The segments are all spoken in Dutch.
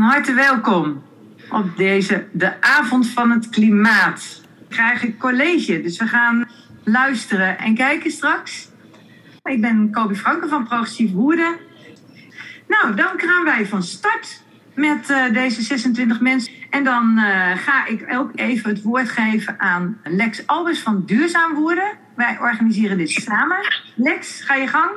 Van harte welkom op deze, de avond van het klimaat. We krijgen college, dus we gaan luisteren en kijken straks. Ik ben Kobi Franke van Progressief Woerden. Nou, dan gaan wij van start met uh, deze 26 mensen. En dan uh, ga ik ook even het woord geven aan Lex Albers van Duurzaam Woerden. Wij organiseren dit samen. Lex, ga je gang.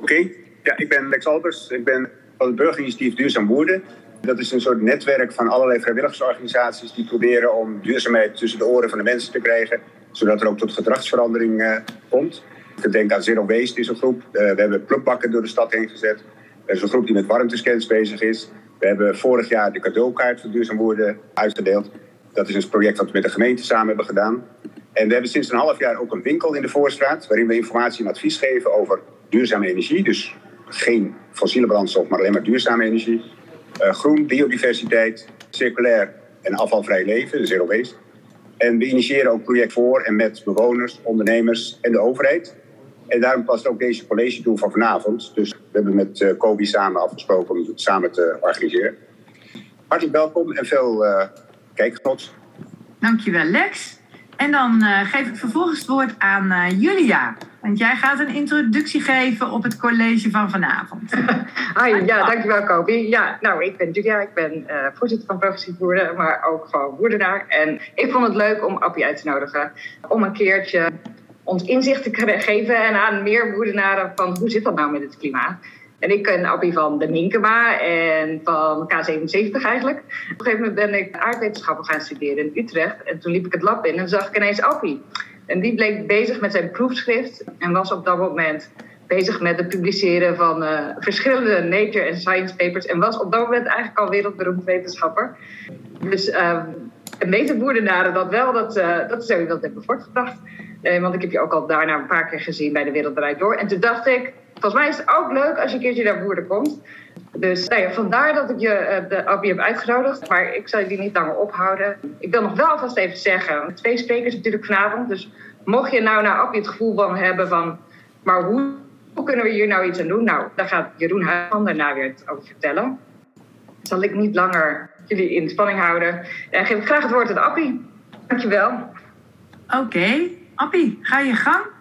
Oké, ja, ik ben Lex Albers. Ik ben van het burgerinitiatief Duurzaam Woerden. Dat is een soort netwerk van allerlei vrijwilligersorganisaties die proberen om duurzaamheid tussen de oren van de mensen te krijgen, zodat er ook tot gedragsverandering uh, komt. Ik denk aan Zero Waste is een groep. Uh, we hebben plukbakken door de stad heen gezet. Er is een groep die met warmtescans bezig is. We hebben vorig jaar de cadeaukaart voor duurzaam woorden uitgedeeld. Dat is een project dat we met de gemeente samen hebben gedaan. En we hebben sinds een half jaar ook een winkel in de Voorstraat... waarin we informatie en advies geven over duurzame energie. Dus geen fossiele brandstof, maar alleen maar duurzame energie. Uh, groen, biodiversiteit, circulair en afvalvrij leven, zero waste. En we initiëren ook project voor en met bewoners, ondernemers en de overheid. En daarom past ook deze college toe van vanavond. Dus we hebben met uh, Kobi samen afgesproken om het samen te organiseren. Hartelijk welkom en veel uh, kijkgenot. Dankjewel Lex. En dan uh, geef ik vervolgens het woord aan uh, Julia. Want jij gaat een introductie geven op het college van vanavond. Hoi, ja, dankjewel Kobi. Ja, nou, ik ben Julia. Ik ben uh, voorzitter van Progressief Woerden, maar ook gewoon woerdenaar. En ik vond het leuk om Appie uit te nodigen. Om een keertje ons inzicht te geven en aan meer woerdenaren van hoe zit dat nou met het klimaat. En ik ken Appie van de Minkema en van K77 eigenlijk. Op een gegeven moment ben ik aardwetenschappen gaan studeren in Utrecht. En toen liep ik het lab in en zag ik ineens Appie. En die bleek bezig met zijn proefschrift en was op dat moment bezig met het publiceren van uh, verschillende nature en science papers. En was op dat moment eigenlijk al wereldberoemd wetenschapper. Dus uh, en deze boerdenaren dat wel, dat, uh, dat is sowieso dat hebben voortgebracht. Uh, want ik heb je ook al daarna een paar keer gezien bij de Wereldbereid Door. En toen dacht ik, volgens mij is het ook leuk als je een keertje naar Woerden komt. Dus nou ja, vandaar dat ik je uh, de ABI heb uitgenodigd. Maar ik zal je die niet langer ophouden. Ik wil nog wel alvast even zeggen, twee sprekers natuurlijk vanavond. Dus mocht je nou naar ABI het gevoel van hebben van... maar hoe, kunnen we hier nou iets aan doen? Nou, daar gaat Jeroen Huijman daarna weer het over vertellen. Zal ik niet langer jullie in spanning houden. En geef ik graag het woord aan Appie. Dankjewel. Oké. Appie, ga je gang.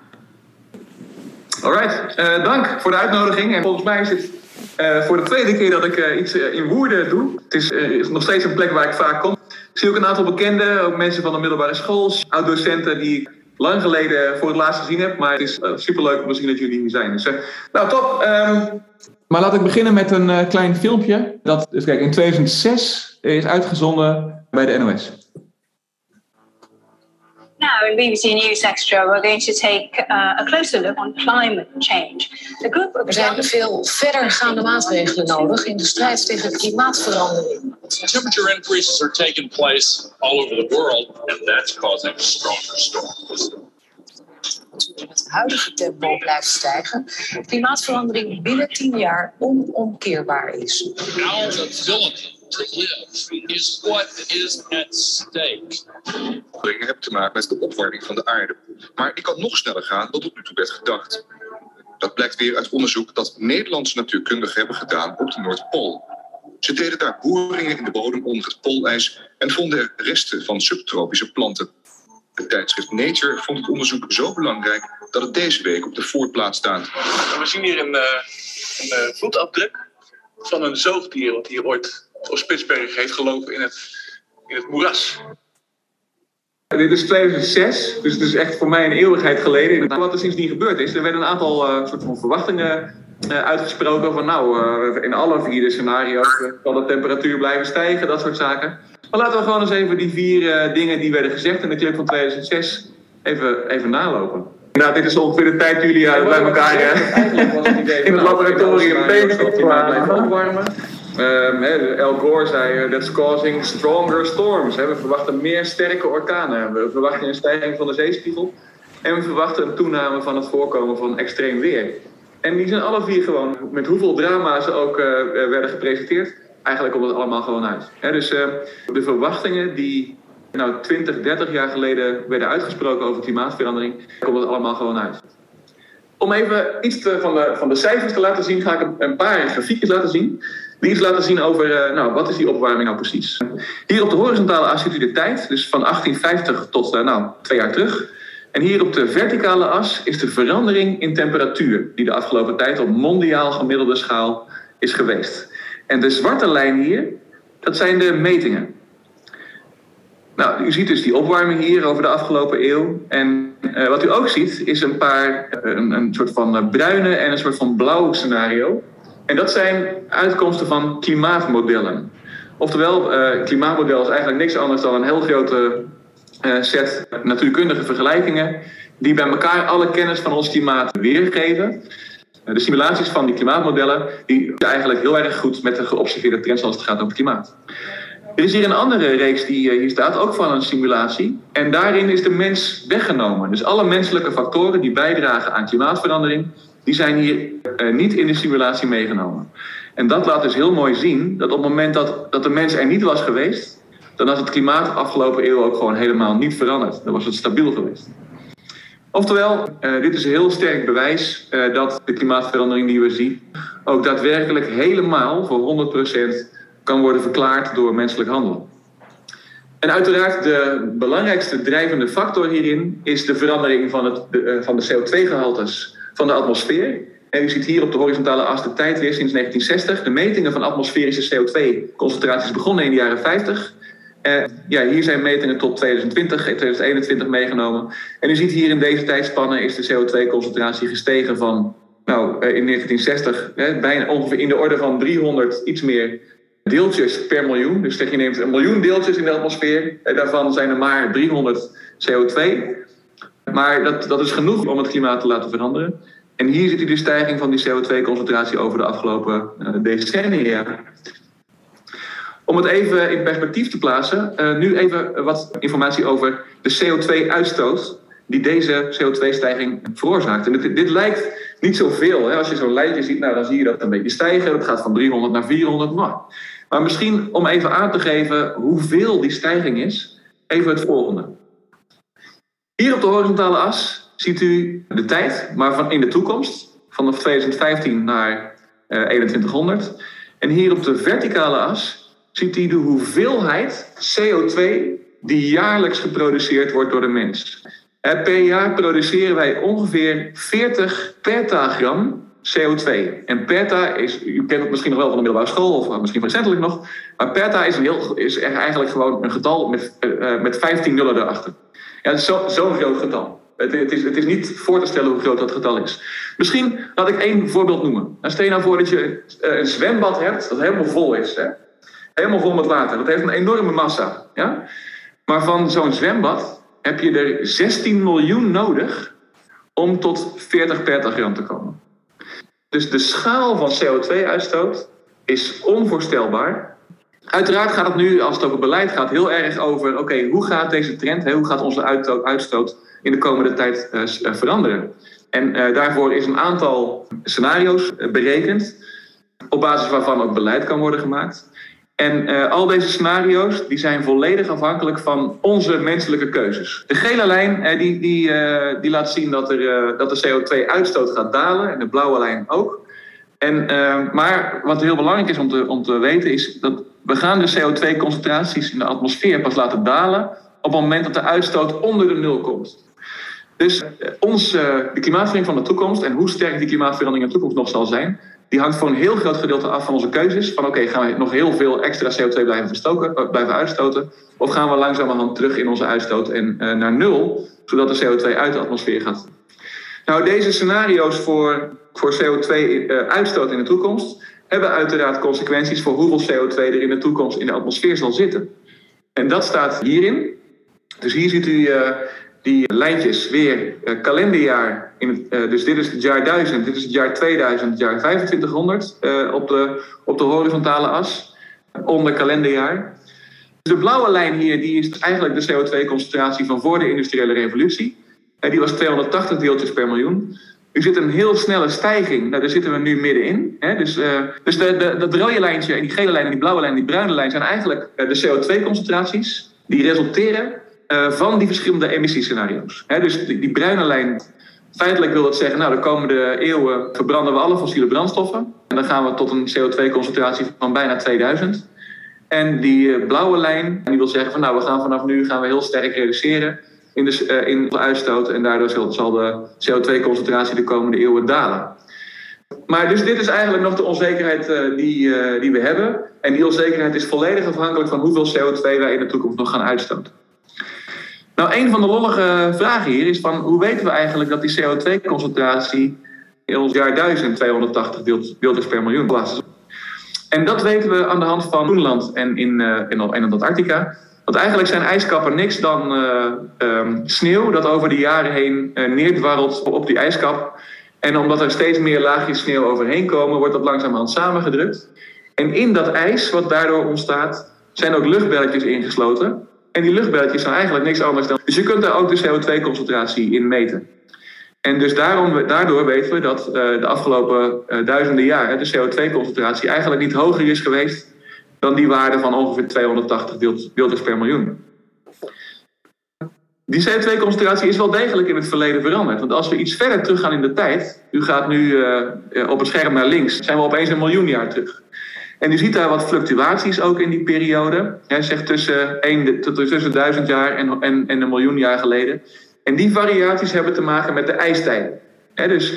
Alright, uh, dank voor de uitnodiging. En volgens mij is het uh, voor de tweede keer dat ik uh, iets in Woerden doe. Het is, is, nog steeds een plek waar ik vaak kom. Ik zie ook een aantal bekenden, ook mensen van de middelbare school, oud-docenten die ik lang geleden voor het laatst gezien heb. Maar het is superleuk om te zien dat jullie hier zijn. Dus, nou, top. Um, maar laat ik beginnen met een klein filmpje. Dat dus kijk, in 2006 is uitgezonden bij de NOS. Now, in BBC News Extra, we're going to take uh, a closer look on climate change. The group er zijn veel verdergaande maatregelen nodig in de strijd tegen klimaatverandering. Temperature increases are taking place all over the world, and that's causing stronger storms. het huidige tempo blijft stijgen, klimaatverandering binnen tien jaar onomkeerbaar is. Our ability to live is what is at stake. Je hebt te maken met de opwarming van de aarde. Maar die kan nog sneller gaan dan tot nu toe werd gedacht. Dat blijkt weer uit onderzoek dat Nederlandse natuurkundigen hebben gedaan op de Noordpool. Ze deden daar boringen in de bodem onder het poolijs en vonden er resten van subtropische planten. Het tijdschrift Nature vond het onderzoek zo belangrijk dat het deze week op de voorplaats staat. We zien hier een, uh, een uh, voetafdruk van een zoogdier wat hier ooit op Spitsbergen heeft gelopen in het, in het moeras. Dit is 2006, dus het is echt voor mij een eeuwigheid geleden. Wat er sindsdien gebeurd is, er werden een aantal uh, soort van verwachtingen uitgesproken van nou, in alle vier de scenario's zal de temperatuur blijven stijgen, dat soort zaken. Maar laten we gewoon eens even die vier uh, dingen die werden gezegd in de clip van 2006 even, even nalopen. Nou, dit is ongeveer de tijd jullie uh, bij elkaar uh, in het laboratorium bezig opwarmen. Um, Al Gore zei, that's causing stronger storms. We verwachten meer sterke orkanen. We verwachten een stijging van de zeespiegel. En we verwachten een toename van het voorkomen van extreem weer. En die zijn alle vier gewoon, met hoeveel drama ze ook uh, werden gepresenteerd, eigenlijk komt het allemaal gewoon uit. dus de verwachtingen die nou, 20, 30 jaar geleden werden uitgesproken over klimaatverandering, komt het allemaal gewoon uit. Om even iets van, de, van de cijfers te laten zien, ga ik een paar grafiekjes laten zien. Die iets laten zien over, uh, nou, wat is die opwarming nou precies. Hier op de horizontale as ziet u de tijd, dus van 1850 tot, uh, nou, twee jaar terug. En hier op de verticale as is de verandering in temperatuur, die de afgelopen tijd op mondiaal gemiddelde schaal is geweest. En de zwarte lijn hier, dat zijn de metingen. Nou, u ziet dus die opwarming hier over de afgelopen eeuw. En uh, wat u ook ziet, is een paar, een, een soort van bruine en een soort van blauw scenario. En dat zijn uitkomsten van klimaatmodellen. Oftewel, uh, klimaatmodel is eigenlijk niks anders dan een heel grote uh, set natuurkundige vergelijkingen die bij elkaar alle kennis van ons klimaat weergeven. De simulaties van die klimaatmodellen die eigenlijk heel erg goed met de geobserveerde trends als het gaat over klimaat. Er is hier een andere reeks die hier staat, ook van een simulatie. En daarin is de mens weggenomen. Dus alle menselijke factoren die bijdragen aan klimaatverandering, die zijn hier uh, niet in de simulatie meegenomen. En dat laat dus heel mooi zien dat op het moment dat, dat de mens er niet was geweest, dan was het klimaat afgelopen eeuw ook gewoon helemaal niet veranderd. Dan was het stabiel geweest. Oftewel, uh, dit is een heel sterk bewijs uh, dat de klimaatverandering die we zien ook daadwerkelijk helemaal voor 100% kan worden verklaard door menselijk handelen. En uiteraard de belangrijkste drijvende factor hierin is de verandering van, het, de, van de CO2-gehaltes van de atmosfeer. En u ziet hier op de horizontale as de tijd weer sinds 1960. De metingen van atmosferische CO2-concentraties begonnen in de jaren 50. Uh, ja, hier zijn metingen tot 2020, 2021 meegenomen. En u ziet hier in deze tijdspanne is de CO2-concentratie gestegen van, nou, uh, in 1960, hè, bijna ongeveer in de orde van 300, iets meer deeltjes per miljoen. Dus je neemt een miljoen deeltjes in de atmosfeer, en daarvan zijn er maar 300 CO2. Maar dat, dat is genoeg om het klimaat te laten veranderen. En hier ziet u de stijging van die CO2-concentratie over de afgelopen uh, decennia. Om het even in perspectief te plaatsen, uh, nu even wat informatie over de CO2-uitstoot die deze CO2-stijging veroorzaakt. En dit, lijkt niet zoveel. Hè? Als je zo'n lijntje ziet, nou, dan zie je dat een beetje stijgen. Dat gaat van 300 naar 400. Maar, maar misschien om even aan te geven hoeveel die stijging is, even het volgende. Hier op de horizontale as ziet u de tijd, maar van in de toekomst, vanaf 2015 naar uh, 2100. En hier op de verticale as ziet u de hoeveelheid CO2 die jaarlijks geproduceerd wordt door de mens. Per jaar produceren wij ongeveer 40 petagram CO2. En peta is, u kent het misschien nog wel van de middelbare school of misschien recentelijk nog, maar peta is, een heel, is eigenlijk gewoon een getal met, uh, met 15 nullen erachter. Ja, zo'n zo groot getal. Het, het, is, het is niet voor te stellen hoe groot dat getal is. Misschien laat ik één voorbeeld noemen. Dan stel je nou voor dat je een zwembad hebt dat helemaal vol is. Hè? Helemaal vol met water. Dat heeft een enorme massa. Ja? Maar van zo'n zwembad heb je er 16 miljoen nodig om tot 40 petagram te komen. Dus de schaal van CO2-uitstoot is onvoorstelbaar. Uiteraard gaat het nu, als het over beleid gaat, heel erg over: oké, hoe gaat deze trend, hoe gaat onze uitstoot in de komende tijd uh, veranderen? En uh, daarvoor is een aantal scenario's berekend, op basis waarvan ook beleid kan worden gemaakt. En al deze scenario's die zijn volledig afhankelijk van onze menselijke keuzes. De gele lijn die, die, die laat zien dat, er, dat de CO2-uitstoot gaat dalen en de blauwe lijn ook. En, maar wat heel belangrijk is om te, om te weten is dat we gaan de CO2-concentraties in de atmosfeer pas laten dalen op het moment dat de uitstoot onder de nul komt. Dus ons, de klimaatverandering van de toekomst en hoe sterk die klimaatverandering in de toekomst nog zal zijn, die hangt voor een heel groot gedeelte af van onze keuzes. Van oké, gaan we nog heel veel extra CO2 blijven, verstoken, blijven uitstoten? Of gaan we langzamerhand terug in onze uitstoot en naar nul, zodat de CO2 uit de atmosfeer gaat? Nou, deze scenario's voor, voor CO2-uitstoot uh, in de toekomst hebben uiteraard consequenties voor hoeveel CO2 er in de toekomst in de atmosfeer zal zitten. En dat staat hierin. Dus hier ziet u uh, die lijntjes weer uh, kalenderjaar. In dus dit is het jaar 1000, dit is het jaar 2000, het jaar 2500 uh, op, de, op de horizontale as onder kalenderjaar. De blauwe lijn hier die is eigenlijk de CO2-concentratie van voor de industriële revolutie. die was 280 deeltjes per miljoen. U zit een heel snelle stijging, nou, daar zitten we nu middenin. Hè? Dus, dus de, de, dat rode lijntje en die gele lijn en die blauwe lijn en die bruine lijn zijn eigenlijk de CO2-concentraties die resulteren uh, van die verschillende emissiescenario's. He, dus die, die, bruine lijn Feitelijk wil dat zeggen, nou de komende eeuwen verbranden we alle fossiele brandstoffen. En dan gaan we tot een CO2-concentratie van bijna 2000. En die eh, blauwe lijn, die wil zeggen van nou we gaan vanaf nu gaan we heel sterk reduceren in de, uh, in uitstoot. En daardoor zal, de CO2-concentratie de komende eeuwen dalen. Maar dus dit is eigenlijk nog de onzekerheid uh, die, uh, die we hebben. En die onzekerheid is volledig afhankelijk van hoeveel CO2 wij in de toekomst nog gaan uitstoten. Nou, een van de lollige vragen hier is van hoe weten we eigenlijk dat die CO2-concentratie in ons jaar 1000 280 deeltjes per miljoen was. En dat weten we aan de hand van Groenland en in, uh, in Antarctica. Want eigenlijk zijn ijskappen niks dan uh, um, sneeuw dat over de jaren heen uh, neerdwarrelt op die ijskap. En omdat er steeds meer laagjes sneeuw overheen komen, wordt dat langzamerhand samengedrukt. En in dat ijs wat daardoor ontstaat, zijn ook luchtbelletjes ingesloten. En die luchtbelletjes zijn eigenlijk niks anders dan. Dus je kunt daar ook de CO2-concentratie in meten. En dus daarom, daardoor weten we dat uh, de afgelopen duizenden jaren de CO2-concentratie eigenlijk niet hoger is geweest dan die waarde van ongeveer 280 deeltjes per miljoen. Die CO2-concentratie is wel degelijk in het verleden veranderd. Want als we iets verder teruggaan in de tijd, u gaat nu uh, op het scherm naar links, zijn we opeens een miljoen jaar terug. En u ziet daar wat fluctuaties ook in die periode. Hij zegt tussen, een, tussen duizend jaar en, en, en een miljoen jaar geleden. En die variaties hebben te maken met de ijstijden. Dus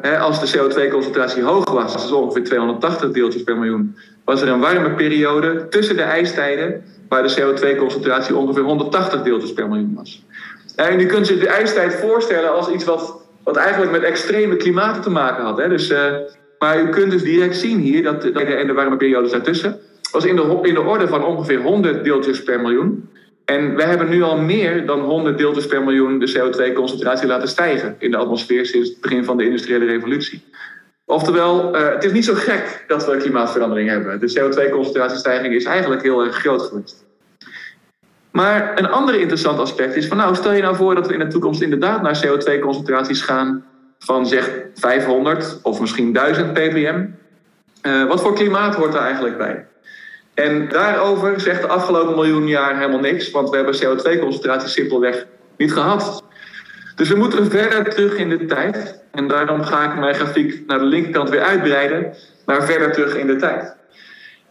he, als de CO2-concentratie hoog was, dat is ongeveer 280 deeltjes per miljoen, was er een warme periode tussen de ijstijden waar de CO2-concentratie ongeveer 180 deeltjes per miljoen was. En u kunt zich de ijstijd voorstellen als iets wat, wat eigenlijk met extreme klimaten te maken had. Hè? Dus, uh, maar u kunt dus direct zien hier dat de, en de warme periodes daartussen was in de, in de orde van ongeveer 100 deeltjes per miljoen. En we hebben nu al meer dan 100 deeltjes per miljoen de CO2-concentratie laten stijgen in de atmosfeer sinds het begin van de industriële revolutie. Oftewel, uh, het is niet zo gek dat we klimaatverandering hebben. De CO2-concentratiestijging is eigenlijk heel erg groot geweest. Maar een ander interessant aspect is van nou, stel je nou voor dat we in de toekomst inderdaad naar CO2-concentraties gaan van zeg 500 of misschien 1000 ppm. Uh, wat voor klimaat hoort daar eigenlijk bij? En daarover zegt de afgelopen miljoen jaar helemaal niks, want we hebben CO2-concentratie simpelweg niet gehad. Dus we moeten verder terug in de tijd. En daarom ga ik mijn grafiek naar de linkerkant weer uitbreiden, naar verder terug in de tijd.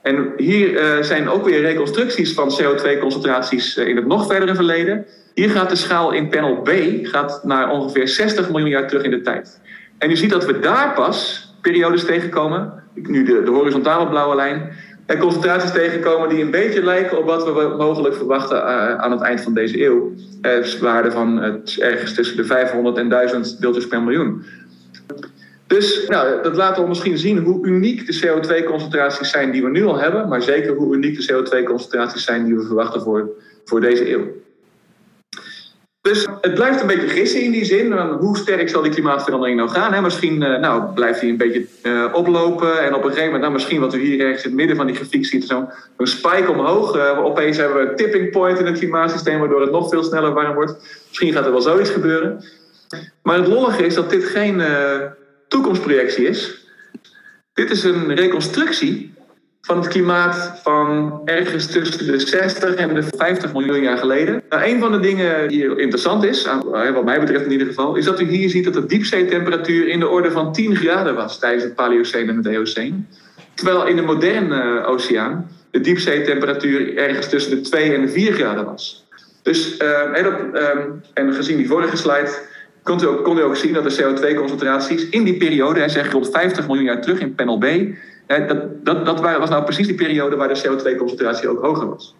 En hier uh, zijn ook weer reconstructies van CO2-concentraties uh, in het nog verdere verleden. Hier gaat de schaal in panel B gaat naar ongeveer 60 miljoen jaar terug in de tijd. En u ziet dat we daar pas periodes tegenkomen, nu de horizontale blauwe lijn, en concentraties tegenkomen die een beetje lijken op wat we mogelijk verwachten uh, aan het eind van deze eeuw. Uh, waarde van uh, ergens tussen de 500 en 1000 deeltjes per miljoen. Dus nou, dat laat ons misschien zien hoe uniek de CO2-concentraties zijn die we nu al hebben, maar zeker hoe uniek de CO2-concentraties zijn die we verwachten voor, voor deze eeuw. Dus het blijft een beetje gissen in die zin. Hoe sterk zal die klimaatverandering nou gaan? Hè? Misschien uh, nou, blijft hij een beetje uh, oplopen. En op een gegeven moment, nou, misschien wat u hier ergens in het midden van die grafiek ziet, zo'n een spike omhoog. Uh, opeens hebben we een tipping point in het klimaatsysteem, waardoor het nog veel sneller warm wordt. Misschien gaat er wel zoiets gebeuren. Maar het lollige is dat dit geen toekomstprojectie is. Dit is een reconstructie van het klimaat van ergens tussen de 60 en de 50 miljoen jaar geleden. Nou, een van de dingen die interessant is, wat mij betreft in ieder geval, is dat u hier ziet dat de diepzeetemperatuur in de orde van 10 graden was tijdens het Paleoceen en het Eoceen. Terwijl in de moderne oceaan de diepzeetemperatuur ergens tussen de 2 en de 4 graden was. Dus, uh, en, uh, en gezien die vorige slide, kon u ook, kon u ook zien dat de CO2-concentraties in die periode, hij zegt rond 50 miljoen jaar terug in panel B, dat, dat, dat was nou precies die periode waar de CO2-concentratie ook hoger was.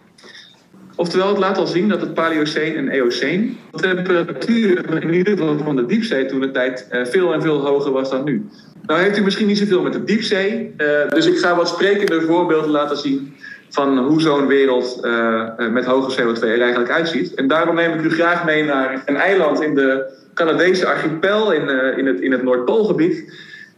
Oftewel, het laat al zien dat het Paleoceen en Eoceen, de temperatuur in ieder geval van de diepzee toen de tijd veel en veel hoger was dan nu. Nou heeft u misschien niet zoveel met de diepzee, dus ik ga wat sprekende voorbeelden laten zien van hoe zo'n wereld met hoge CO2 er eigenlijk uitziet. En daarom neem ik u graag mee naar een eiland in de Canadese archipel in, in het, in het Noordpoolgebied.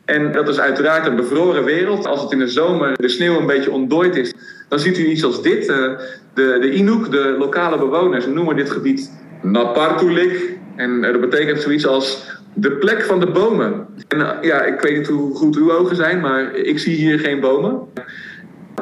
En dat is uiteraard een bevroren wereld. Als het in de zomer de sneeuw een beetje ontdooid is, dan ziet u iets als dit. De, de Inuk, de lokale bewoners, noemen dit gebied Napartulik. En dat betekent zoiets als de plek van de bomen. En ja, ik weet niet hoe goed uw ogen zijn, maar ik zie hier geen bomen.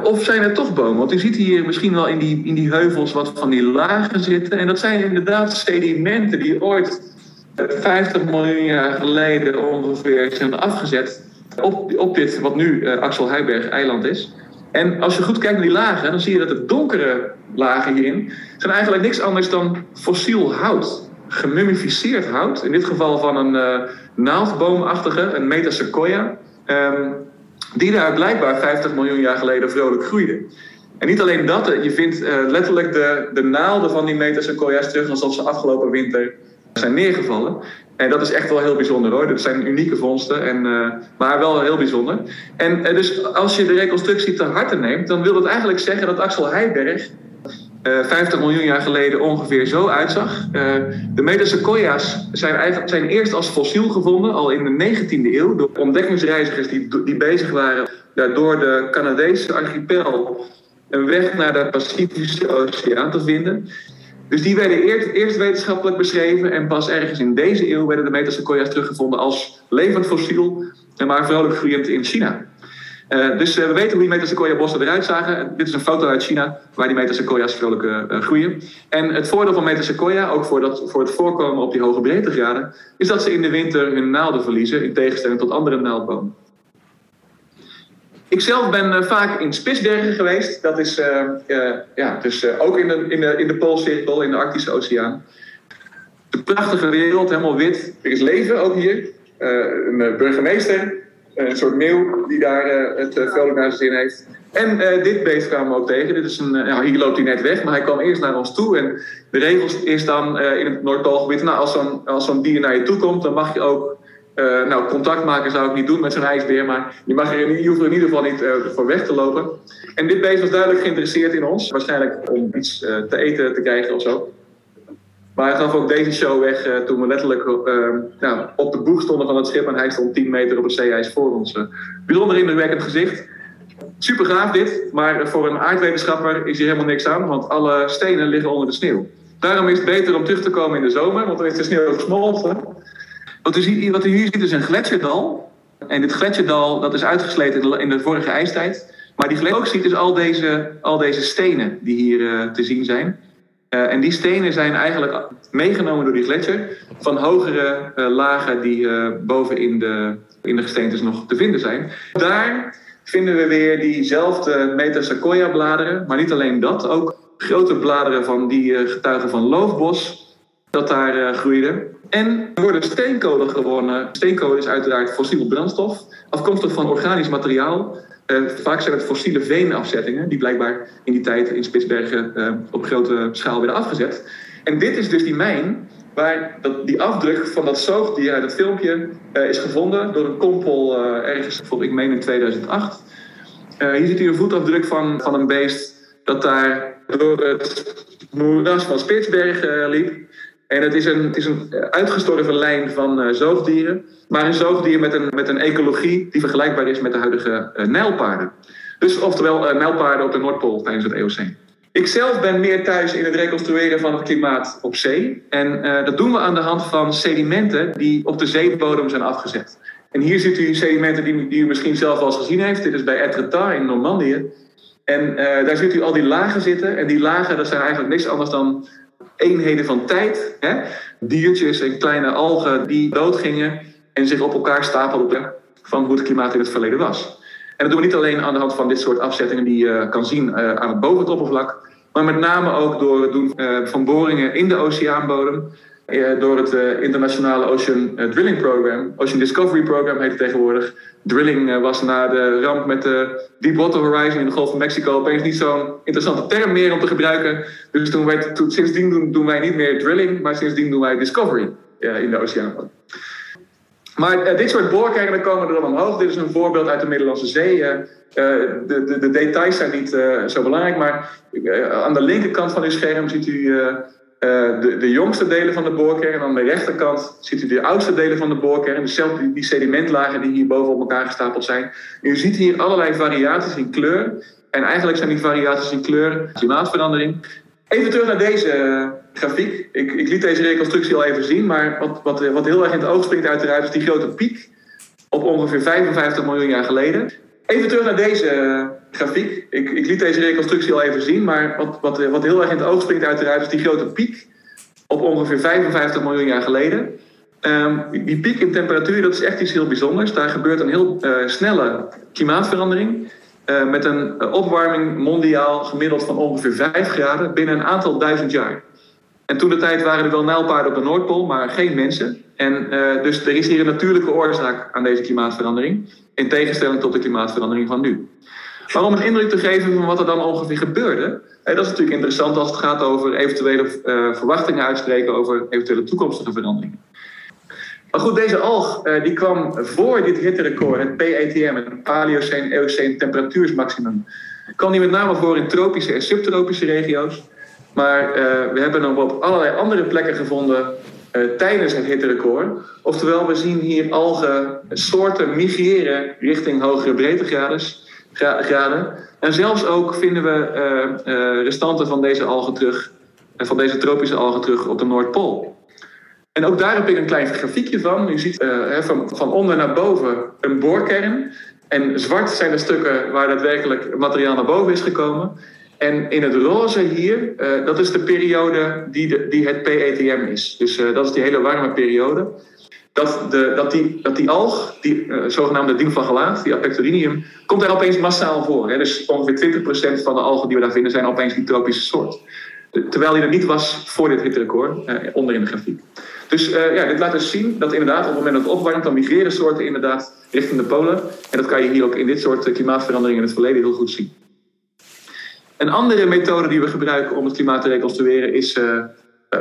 Of zijn er toch bomen? Want u ziet hier misschien wel in die, in die heuvels wat van die lagen zitten. En dat zijn inderdaad sedimenten die ooit 50 miljoen jaar geleden ongeveer zijn afgezet op, op dit wat nu uh, Axel Heiberg eiland is. En als je goed kijkt naar die lagen, dan zie je dat de donkere lagen hierin zijn eigenlijk niks anders dan fossiel hout. Gemummificeerd hout, in dit geval van een uh, naaldboomachtige, een Metasequoia, um, die daar blijkbaar 50 miljoen jaar geleden vrolijk groeide. En niet alleen dat, je vindt letterlijk de, de naalden van die Metasequoia's terug alsof ze afgelopen winter zijn neergevallen. En dat is echt wel heel bijzonder hoor. Dat zijn unieke vondsten, en, uh, maar wel heel bijzonder. En uh, dus als je de reconstructie te harte neemt, dan wil dat eigenlijk zeggen dat Axel Heiberg uh, 50 miljoen jaar geleden ongeveer zo uitzag. de Metasequoia's zijn, zijn eerst als fossiel gevonden, al in de 19e eeuw, door ontdekkingsreizigers die, die bezig waren door de Canadese archipel een weg naar de Pacifische Oceaan te vinden. Dus die werden eerst, eerst, wetenschappelijk beschreven en pas ergens in deze eeuw werden de Metasequoia's teruggevonden als levend fossiel, maar vrolijk groeiend in China. Uh, dus uh, we weten hoe die Metasequoia bossen eruit zagen. Dit is een foto uit China waar die Metasequoia's vrolijk uh, groeien. En het voordeel van Metasequoia, ook voor, voor het voorkomen op die hoge breedtegraden, is dat ze in de winter hun naalden verliezen in tegenstelling tot andere naaldbomen. Ik zelf ben uh, vaak in Spitsbergen geweest. Dat is uh, uh, ja, dus, ook in de, in, de, in de Poolcirkel, in de Arctische Oceaan. De prachtige wereld, helemaal wit. Er is leven ook hier. een burgemeester, een soort meeuw die daar het vrolijk naar zijn zin heeft. En dit beest kwamen we ook tegen. Dit is een, ja, hier loopt hij net weg, maar hij kwam eerst naar ons toe. En de regel is dan in het Noordpoolgebied, nou, als zo'n zo'n dier naar je toe komt, dan mag je ook uh, nou, contact maken zou ik niet doen met zo'n ijsbeer, maar je, mag er, je hoeft er in ieder geval niet uh, voor weg te lopen. En dit beest was duidelijk geïnteresseerd in ons, waarschijnlijk om iets uh, te eten te krijgen of zo. Maar hij gaf ook deze show weg toen we letterlijk nou, op de boeg stonden van het schip en hij stond 10 meter op het zeeijs voor ons. bijzonder indrukwekkend gezicht. Super gaaf dit, maar voor een aardwetenschapper is hier helemaal niks aan, want alle stenen liggen onder de sneeuw. Daarom is het beter om terug te komen in de zomer, want dan is de sneeuw gesmolten. Wat u, wat hier ziet is een gletsjerdal. En dit gletsjerdal dat is uitgesleten in de vorige ijstijd. Maar die gletsjer ook ziet is al deze, al deze stenen die hier uh, te zien zijn. Uh, en die stenen zijn eigenlijk meegenomen door die gletsjer van hogere uh, lagen die boven in de, in de gesteentes nog te vinden zijn. Daar vinden we weer diezelfde Metasequoia bladeren, maar niet alleen dat, ook grote bladeren van die getuigen van loofbos dat daar groeide. En worden steenkolen gewonnen. Steenkolen is uiteraard fossiele brandstof, afkomstig van organisch materiaal. Uh, vaak zijn het fossiele veenafzettingen, die blijkbaar in die tijd in Spitsbergen uh, op grote schaal werden afgezet. En dit is dus die mijn waar dat, die afdruk van dat zoogdier uit het filmpje uh, is gevonden door een kompel ergens, ik meen in 2008. hier ziet u een voetafdruk van, van een beest dat daar door het moeras van Spitsbergen liep. En het is een, het is een uitgestorven lijn van uh, zoogdieren, maar een zoogdier met een, met een ecologie die vergelijkbaar is met de huidige uh, nijlpaarden. Dus oftewel uh, nijlpaarden op de Noordpool tijdens het Eoceen. Ik zelf ben meer thuis in het reconstrueren van het klimaat op zee. En dat doen we aan de hand van sedimenten die op de zeebodem zijn afgezet. En hier ziet u sedimenten die, die u misschien zelf al eens gezien heeft. Dit is bij Etretat in Normandië. En daar ziet u al die lagen zitten. En die lagen, dat zijn eigenlijk niks anders dan eenheden van tijd. Hè? Diertjes en kleine algen die doodgingen en zich op elkaar stapelden van hoe het klimaat in het verleden was. En dat doen we niet alleen aan de hand van dit soort afzettingen die je kan zien uh, aan het bovenoppervlak, maar met name ook door het doen uh, van boringen in de oceaanbodem. Uh, door het internationale Ocean Drilling Program. Ocean Discovery Program heet het tegenwoordig. Drilling was na de ramp met de Deepwater Horizon in de Golf van Mexico opeens niet zo'n interessante term meer om te gebruiken. Dus toen werd, sindsdien doen, doen, wij niet meer drilling, maar sindsdien doen wij discovery in de oceaan. Maar dit soort boorkernen komen er dan omhoog. Dit is een voorbeeld uit de Middellandse Zee. De, de, de, details zijn niet zo belangrijk, maar aan de linkerkant van uw scherm ziet u de, de, jongste delen van de boorkern. En aan de rechterkant ziet u de oudste delen van de boorkern. Dus zelfs die, die sedimentlagen die hier boven op elkaar gestapeld zijn. En u ziet hier allerlei variaties in kleur. En eigenlijk zijn die variaties in kleur klimaatverandering. Even terug naar deze grafiek. Ik, ik, liet deze reconstructie al even zien, maar wat, wat, wat heel erg in het oog springt uiteraard is die grote piek op ongeveer 55 miljoen jaar geleden. Even terug naar deze grafiek. Ik, ik liet deze reconstructie al even zien, maar wat, wat, wat heel erg in het oog springt uiteraard is die grote piek op ongeveer 55 miljoen jaar geleden. Ehm, die piek in temperatuur, dat is echt iets heel bijzonders. Daar gebeurt een heel uh, snelle klimaatverandering. Met een opwarming mondiaal gemiddeld van ongeveer 5 graden binnen een aantal duizend jaar. En toen de tijd waren er wel nijlpaarden op de Noordpool, maar geen mensen. En uh, dus er is hier een natuurlijke oorzaak aan deze klimaatverandering. In tegenstelling tot de klimaatverandering van nu. Maar om een indruk te geven van wat er dan ongeveer gebeurde. dat is natuurlijk interessant als het gaat over eventuele uh, verwachtingen uitspreken over eventuele toekomstige veranderingen. Maar goed, deze alg die kwam voor dit hitterecord, het PETM, het Paleocene-Eocene temperatuursmaximum. kwam die met name voor in tropische en subtropische regio's. Maar uh, we hebben hem op allerlei andere plekken gevonden uh, tijdens het hitterecord. Oftewel, we zien hier algen soorten migreren richting hogere breedtegraden. Graden. En zelfs ook vinden we uh, restanten van deze algen terug, van deze tropische algen terug op de Noordpool. En ook daar heb ik een klein grafiekje van. U ziet van, van onder naar boven een boorkern. En zwart zijn de stukken waar daadwerkelijk materiaal naar boven is gekomen. En in het roze hier, uh, dat is de periode die, die het PETM is. Dus uh, dat is die hele warme periode. Dat, de, dat, die, dat die alg, die uh, zogenaamde die Apectorinium, komt daar opeens massaal voor. Hè? Dus ongeveer 20% van de algen die we daar vinden zijn opeens die tropische soort. Terwijl die er niet was voor dit hitterecord, onder in de grafiek. Dus ja, dit laat dus zien dat inderdaad op het moment dat het opwarmt, dan migreren soorten inderdaad richting de polen. En dat kan je hier ook in dit soort klimaatveranderingen in het verleden heel goed zien. Een andere methode die we gebruiken om het klimaat te reconstrueren is uh,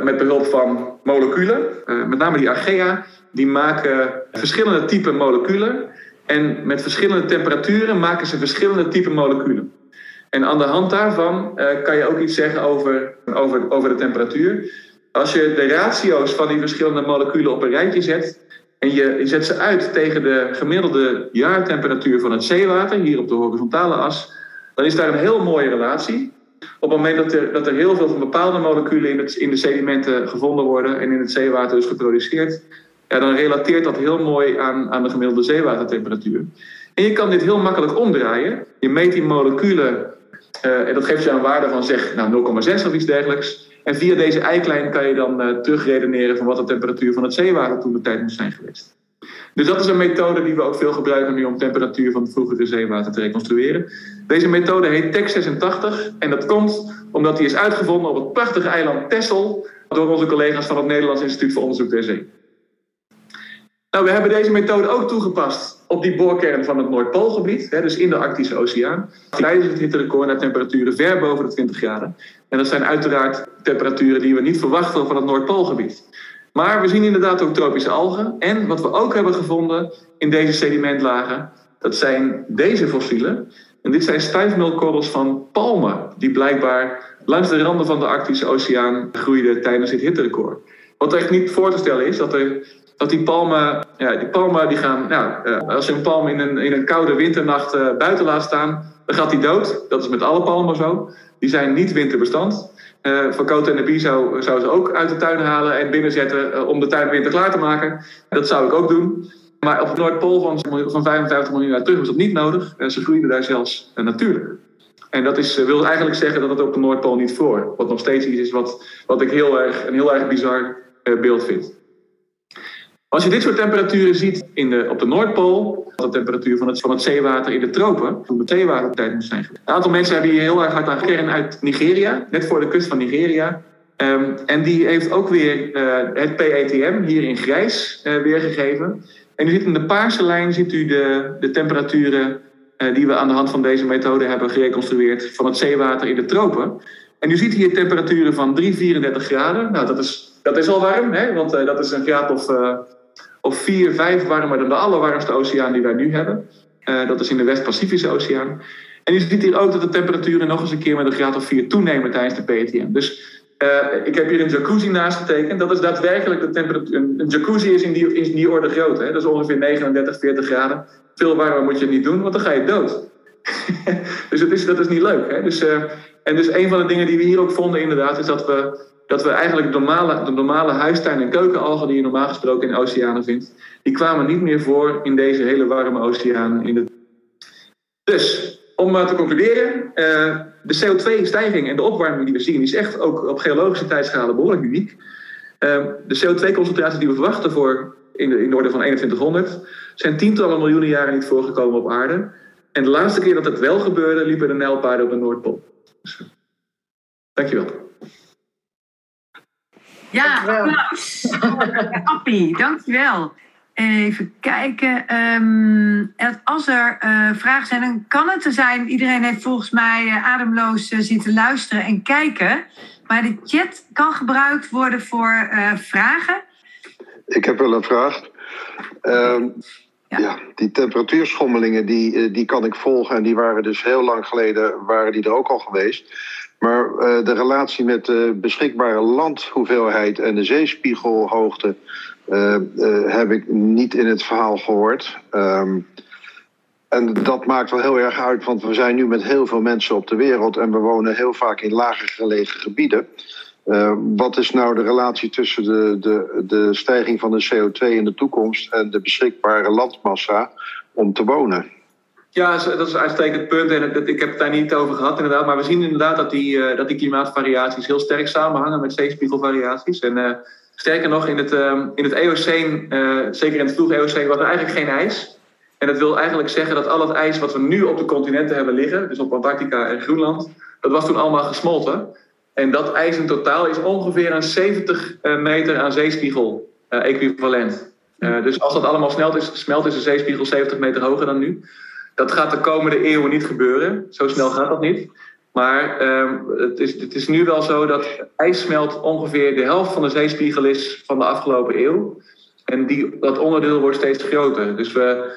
met behulp van moleculen. Uh, met name die archaea, die maken verschillende typen moleculen. En met verschillende temperaturen maken ze verschillende typen moleculen. En aan de hand daarvan uh, kan je ook iets zeggen over, over, over de temperatuur. Als je de ratio's van die verschillende moleculen op een rijtje zet en je, je zet ze uit tegen de gemiddelde jaartemperatuur van het zeewater, hier op de horizontale as, dan is daar een heel mooie relatie. Op het moment dat er, dat er heel veel van bepaalde moleculen in, het, in de sedimenten gevonden worden en in het zeewater dus geproduceerd, ja, dan relateert dat heel mooi aan, aan de gemiddelde zeewatertemperatuur. En je kan dit heel makkelijk omdraaien. Je meet die moleculen uh, en dat geeft je een waarde van zeg nou, 0,6 of iets dergelijks. En via deze eiklijn kan je dan uh, terugredeneren van wat de temperatuur van het zeewater toen de tijd moet zijn geweest. Dus dat is een methode die we ook veel gebruiken nu om temperatuur van het vroegere zeewater te reconstrueren. Deze methode heet TEC86 en dat komt omdat die is uitgevonden op het prachtige eiland Texel door onze collega's van het Nederlands Instituut voor Onderzoek der Zee. Nou, we hebben deze methode ook toegepast op die boorkern van het Noordpoolgebied, hè, dus in de Arctische Oceaan. Tijdens het hitterecord naar temperaturen ver boven de 20 graden. En dat zijn uiteraard temperaturen die we niet verwachten van het Noordpoolgebied. Maar we zien inderdaad ook tropische algen. En wat we ook hebben gevonden in deze sedimentlagen, dat zijn deze fossielen. En dit zijn stuifmeelkorrels van palmen, die blijkbaar langs de randen van de Arctische Oceaan groeiden tijdens dit hitterecord. Wat echt niet voor te stellen is dat, er, dat die palmen, ja, die palmen die gaan, nou, uh, als je een palm in een, in een koude winternacht uh, buiten laat staan, dan gaat die dood. Dat is met alle palmen zo. Die zijn niet winterbestand. Uh, van Cote en de Bie zou, ze ook uit de tuin halen en binnenzetten uh, om de tuin winter klaar te maken. Dat zou ik ook doen. Maar op Noordpool van, van 55 miljoen jaar terug was dat niet nodig. Uh, ze groeiden daar zelfs natuurlijk. En dat is, wil eigenlijk zeggen dat het op de Noordpool niet voor. Wat nog steeds iets is wat, wat ik heel erg, een heel erg bizar beeld vind. Als je dit soort temperaturen ziet in de, op de Noordpool, de temperatuur van het, zeewater in de tropen, toen de zeewatertijd moest zijn. Een aantal mensen hebben hier heel erg hard aan gekeken uit Nigeria, net voor de kust van Nigeria. Um, en die heeft ook weer uh, het PETM hier in grijs uh, weergegeven. En u ziet in de paarse lijn ziet u de, de temperaturen uh, die we aan de hand van deze methode hebben gereconstrueerd van het zeewater in de tropen. En u ziet hier temperaturen van 3, 34 graden. Nou, dat is, dat is al warm, hè? want dat is een graad of of 4, 5 warmer dan de allerwarmste oceaan die wij nu hebben. Uh, dat is in de West-Pacifische Oceaan. En je ziet hier ook dat de temperaturen nog eens een keer met een graad of 4 toenemen tijdens de PETM. Dus uh, ik heb hier een jacuzzi naast getekend. Dat is daadwerkelijk de temperatuur. Een jacuzzi is in die, in die orde groot. Hè? Dat is ongeveer 39, 40 graden. Veel warmer moet je het niet doen, want dan ga je dood. dus dat is, dat is niet leuk. Hè? Dus, uh, en dus een van de dingen die we hier ook vonden inderdaad... is dat we dat we eigenlijk de normale, de normale huistuin- en keukenalgen die je normaal gesproken in oceanen vindt, die kwamen niet meer voor in deze hele warme oceaan. In de... Dus, om te concluderen, uh, de CO2-stijging en de opwarming die we zien, is echt ook op geologische tijdschalen behoorlijk uniek. Ehm, de CO2-concentraties die we verwachten voor in de, in de orde van 2100 zijn tientallen miljoenen jaren niet voorgekomen op aarde. En de laatste keer dat het wel gebeurde, liepen de Nijlpaarden op de Noordpool. Dus, eh, dankjewel. Ja, applaus. Appie, dankjewel. Even kijken. Ehm, als er eh, vragen zijn, dan kan het er zijn. Iedereen heeft volgens mij uh, ademloos uh, zitten luisteren en kijken. Maar de chat kan gebruikt worden voor vragen. Ik heb wel een vraag. Ehm, ja. die temperatuurschommelingen die, die kan ik volgen. En die waren dus heel lang geleden waren die er ook al geweest. Maar de relatie met de beschikbare landhoeveelheid en de zeespiegelhoogte uh, heb ik niet in het verhaal gehoord. Um, en dat maakt wel heel erg uit, want we zijn nu met heel veel mensen op de wereld en we wonen heel vaak in lager gelegen gebieden. Uh, wat is nou de relatie tussen de, de, de stijging van de CO2 in de toekomst en de beschikbare landmassa om te wonen? Ja, dat is een uitstekend punt en ik heb het daar niet over gehad inderdaad. Maar we zien inderdaad dat die, dat die klimaatvariaties heel sterk samenhangen met zeespiegelvariaties. En Sterker nog, in het, uh, in het Eoceen, zeker in het vroege Eoceen, was er eigenlijk geen ijs. En dat wil eigenlijk zeggen dat al het ijs wat we nu op de continenten hebben liggen, dus op Antarctica en Groenland, dat was toen allemaal gesmolten. En dat ijs in totaal is ongeveer een 70 eh, meter aan zeespiegel uh, equivalent. Uh, dus als dat allemaal smelt is, smelt, is de zeespiegel 70 meter hoger dan nu. Dat gaat de komende eeuwen niet gebeuren. Zo snel gaat dat niet. Maar um, het, is, het is nu wel zo dat ijssmelt ongeveer de helft van de zeespiegel is van de afgelopen eeuw. En die, dat onderdeel wordt steeds groter. Dus we,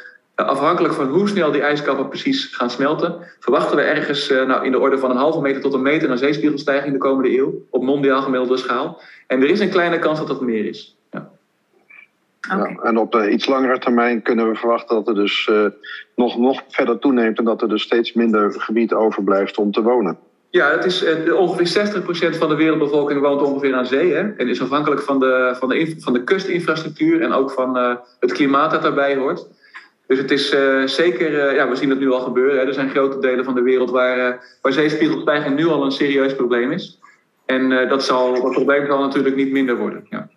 afhankelijk van hoe snel die ijskappen precies gaan smelten, verwachten we ergens uh, nou, in de orde van een halve meter tot een meter aan zeespiegelstijging de komende eeuw. Op mondiaal gemiddelde schaal. En er is een kleine kans dat dat meer is. Ja. Okay. Ja, en op iets langere termijn kunnen we verwachten dat er dus uh, nog, nog verder toeneemt en dat er dus steeds minder gebied overblijft om te wonen. Ja, het is, uh, ongeveer 60% van de wereldbevolking woont ongeveer aan zee. Hè, en is afhankelijk van de, van de, van de kustinfrastructuur en ook van het klimaat dat daarbij hoort. Dus het is zeker, ja, we zien het nu al gebeuren. Hè. Er zijn grote delen van de wereld waar, waar zeespiegelstijging nu al een serieus probleem is. En dat, zal, dat probleem zal natuurlijk niet minder worden. Ja.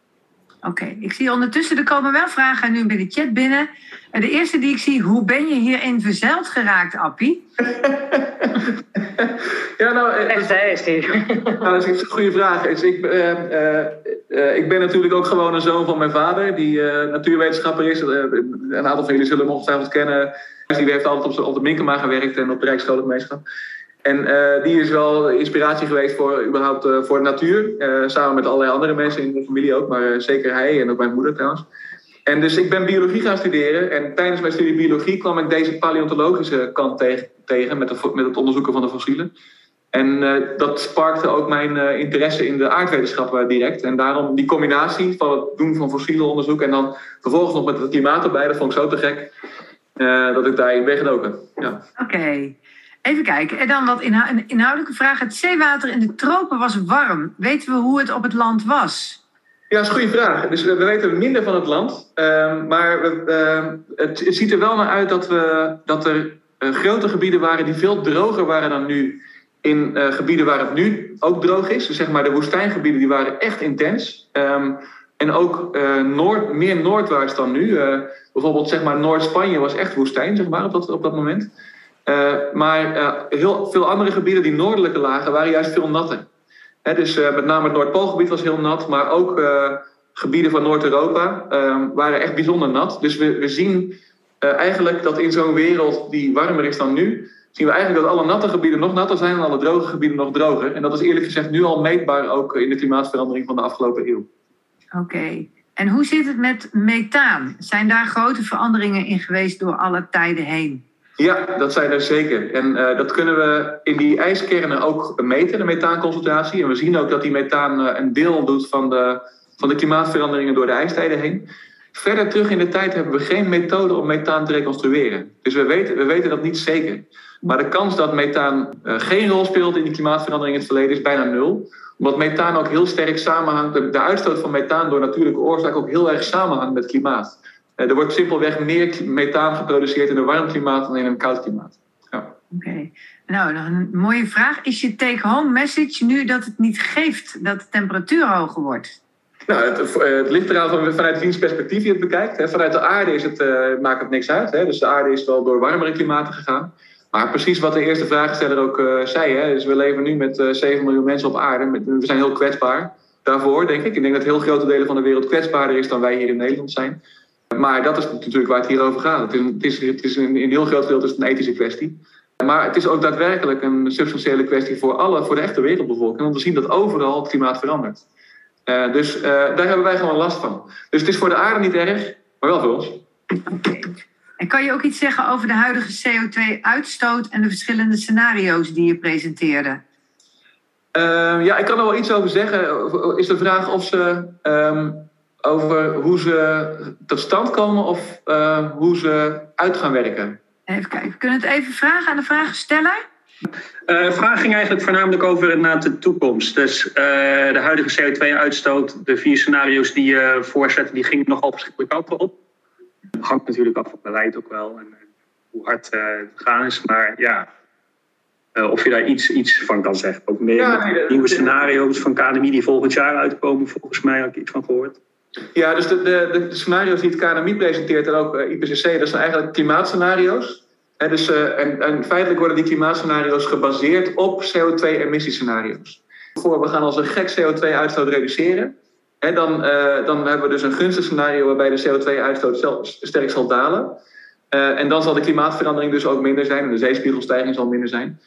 Oké, okay. ik zie ondertussen, er komen wel vragen nu bij de chat binnen. En de eerste die ik zie, hoe ben je hierin verzeild geraakt, Appie? ja, nou... Echt, hè, is die. nou, dat is een goede vraag. Dus ik, uh, uh, ik ben natuurlijk ook gewoon een zoon van mijn vader, die natuurwetenschapper is. een aantal van jullie zullen hem ongetwijfeld kennen. Die heeft altijd op, op de Minkema gewerkt en op de Rijksschoolgemeenschap. En uh, die is wel inspiratie geweest voor, überhaupt, uh, voor de natuur. Uh, samen met allerlei andere mensen in de familie ook, maar zeker hij en ook mijn moeder trouwens. En dus ik ben biologie gaan studeren. En tijdens mijn studie biologie kwam ik deze paleontologische kant tegen, tegen met, met het onderzoeken van de fossielen. En dat sparkte ook mijn interesse in de aardwetenschappen direct. En daarom die combinatie van het doen van fossiele onderzoek en dan vervolgens nog met het klimaat erbij, dat vond ik zo te gek dat ik daarin ben gedoken. Ja. Oké. Even kijken. En dan wat inhou een inhoudelijke vraag. Het zeewater in de tropen was warm. Weten we hoe het op het land was? Ja, dat is een goede vraag. Dus we, weten minder van het land. Uh, maar het, ziet er wel naar uit dat, we, dat er uh, grote gebieden waren die veel droger waren dan nu. In eh, gebieden waar het nu ook droog is. Dus zeg maar de woestijngebieden die waren echt intens. Um, en ook noord, meer noordwaarts dan nu. bijvoorbeeld zeg maar Noord-Spanje was echt woestijn zeg maar, op, dat, op dat moment. Uh, maar uh, heel veel andere gebieden die noordelijke lagen waren juist veel natter. He, dus uh, met name het Noordpoolgebied was heel nat, maar ook gebieden van Noord-Europa waren echt bijzonder nat. Dus we, we zien eigenlijk dat in zo'n wereld die warmer is dan nu, zien we eigenlijk dat alle natte gebieden nog natter zijn en alle droge gebieden nog droger. En dat is eerlijk gezegd nu al meetbaar ook in de klimaatverandering van de afgelopen eeuw. Oké. En hoe zit het met methaan? Zijn daar grote veranderingen in geweest door alle tijden heen? Ja, dat zijn er zeker. En uh, dat kunnen we in die ijskernen ook meten, de methaanconcentratie. En we zien ook dat die methaan uh, een deel doet van de, van de klimaatveranderingen door de ijstijden heen. Verder terug in de tijd hebben we geen methode om methaan te reconstrueren. Dus we weten, we weten dat niet zeker. Maar de kans dat methaan uh, geen rol speelt in die klimaatverandering in het verleden is bijna nul. Omdat methaan ook heel sterk samenhangt, de, de uitstoot van methaan door natuurlijke oorzaak ook heel erg samenhangt met klimaat. Er wordt simpelweg meer methaan geproduceerd in een warm klimaat dan in een koud klimaat. Ja. Oké. Okay. Nou, nog een mooie vraag. Is je take-home message nu dat het niet geeft dat de temperatuur hoger wordt? Nou, het, het ligt eraan van, vanuit wiens perspectief je het bekijkt. Vanuit de aarde is het, maakt het niks uit. Hè? Dus de aarde is wel door warmere klimaten gegaan. Maar precies wat de eerste vraagsteller ook zei. Hè? Dus we leven nu met 7 miljoen mensen op aarde. we zijn heel kwetsbaar daarvoor, denk ik. Ik denk dat heel grote delen van de wereld kwetsbaarder is dan wij hier in Nederland zijn. Maar dat is natuurlijk waar het hier over gaat. Het is, het is, een, in heel groot deel is een ethische kwestie. Maar het is ook daadwerkelijk een substantiële kwestie voor, alle, voor de echte wereldbevolking. Om te zien dat overal het klimaat verandert. Uh, dus uh, daar hebben wij gewoon last van. Dus het is voor de aarde niet erg, maar wel voor ons. Okay. En kan je ook iets zeggen over de huidige CO2-uitstoot en de verschillende scenario's die je presenteerde? Uh, ja, ik kan er wel iets over zeggen. Is de vraag of ze um, over hoe ze tot stand komen of uh, hoe ze uit gaan werken? Even kijken, we kunnen het even vragen aan de vragensteller. Uh, de vraag ging eigenlijk voornamelijk over naar de toekomst. Dus uh, de huidige CO2-uitstoot, de vier scenario's die je voorzet, die gingen nogal verschrikkelijk kanten op. Het hangt natuurlijk af van beleid ook wel en hoe hard uh, het gaan is. Maar ja, of je daar iets, iets van kan zeggen. Ook meer ja, nee, nieuwe scenario's van KNMI die volgend jaar uitkomen, volgens mij heb ik iets van gehoord. Ja, dus de, de, de, scenario's die het KNMI presenteert en ook IPCC, dat zijn eigenlijk klimaatscenario's. He, dus, uh, en, en, feitelijk worden die klimaatscenario's gebaseerd op CO2-emissiescenario's. Voor we gaan als een gek CO2-uitstoot reduceren. He, dan, uh, dan hebben we dus een gunstig scenario waarbij de CO2-uitstoot sterk zal dalen. En dan zal de klimaatverandering dus ook minder zijn en de zeespiegelstijging zal minder zijn.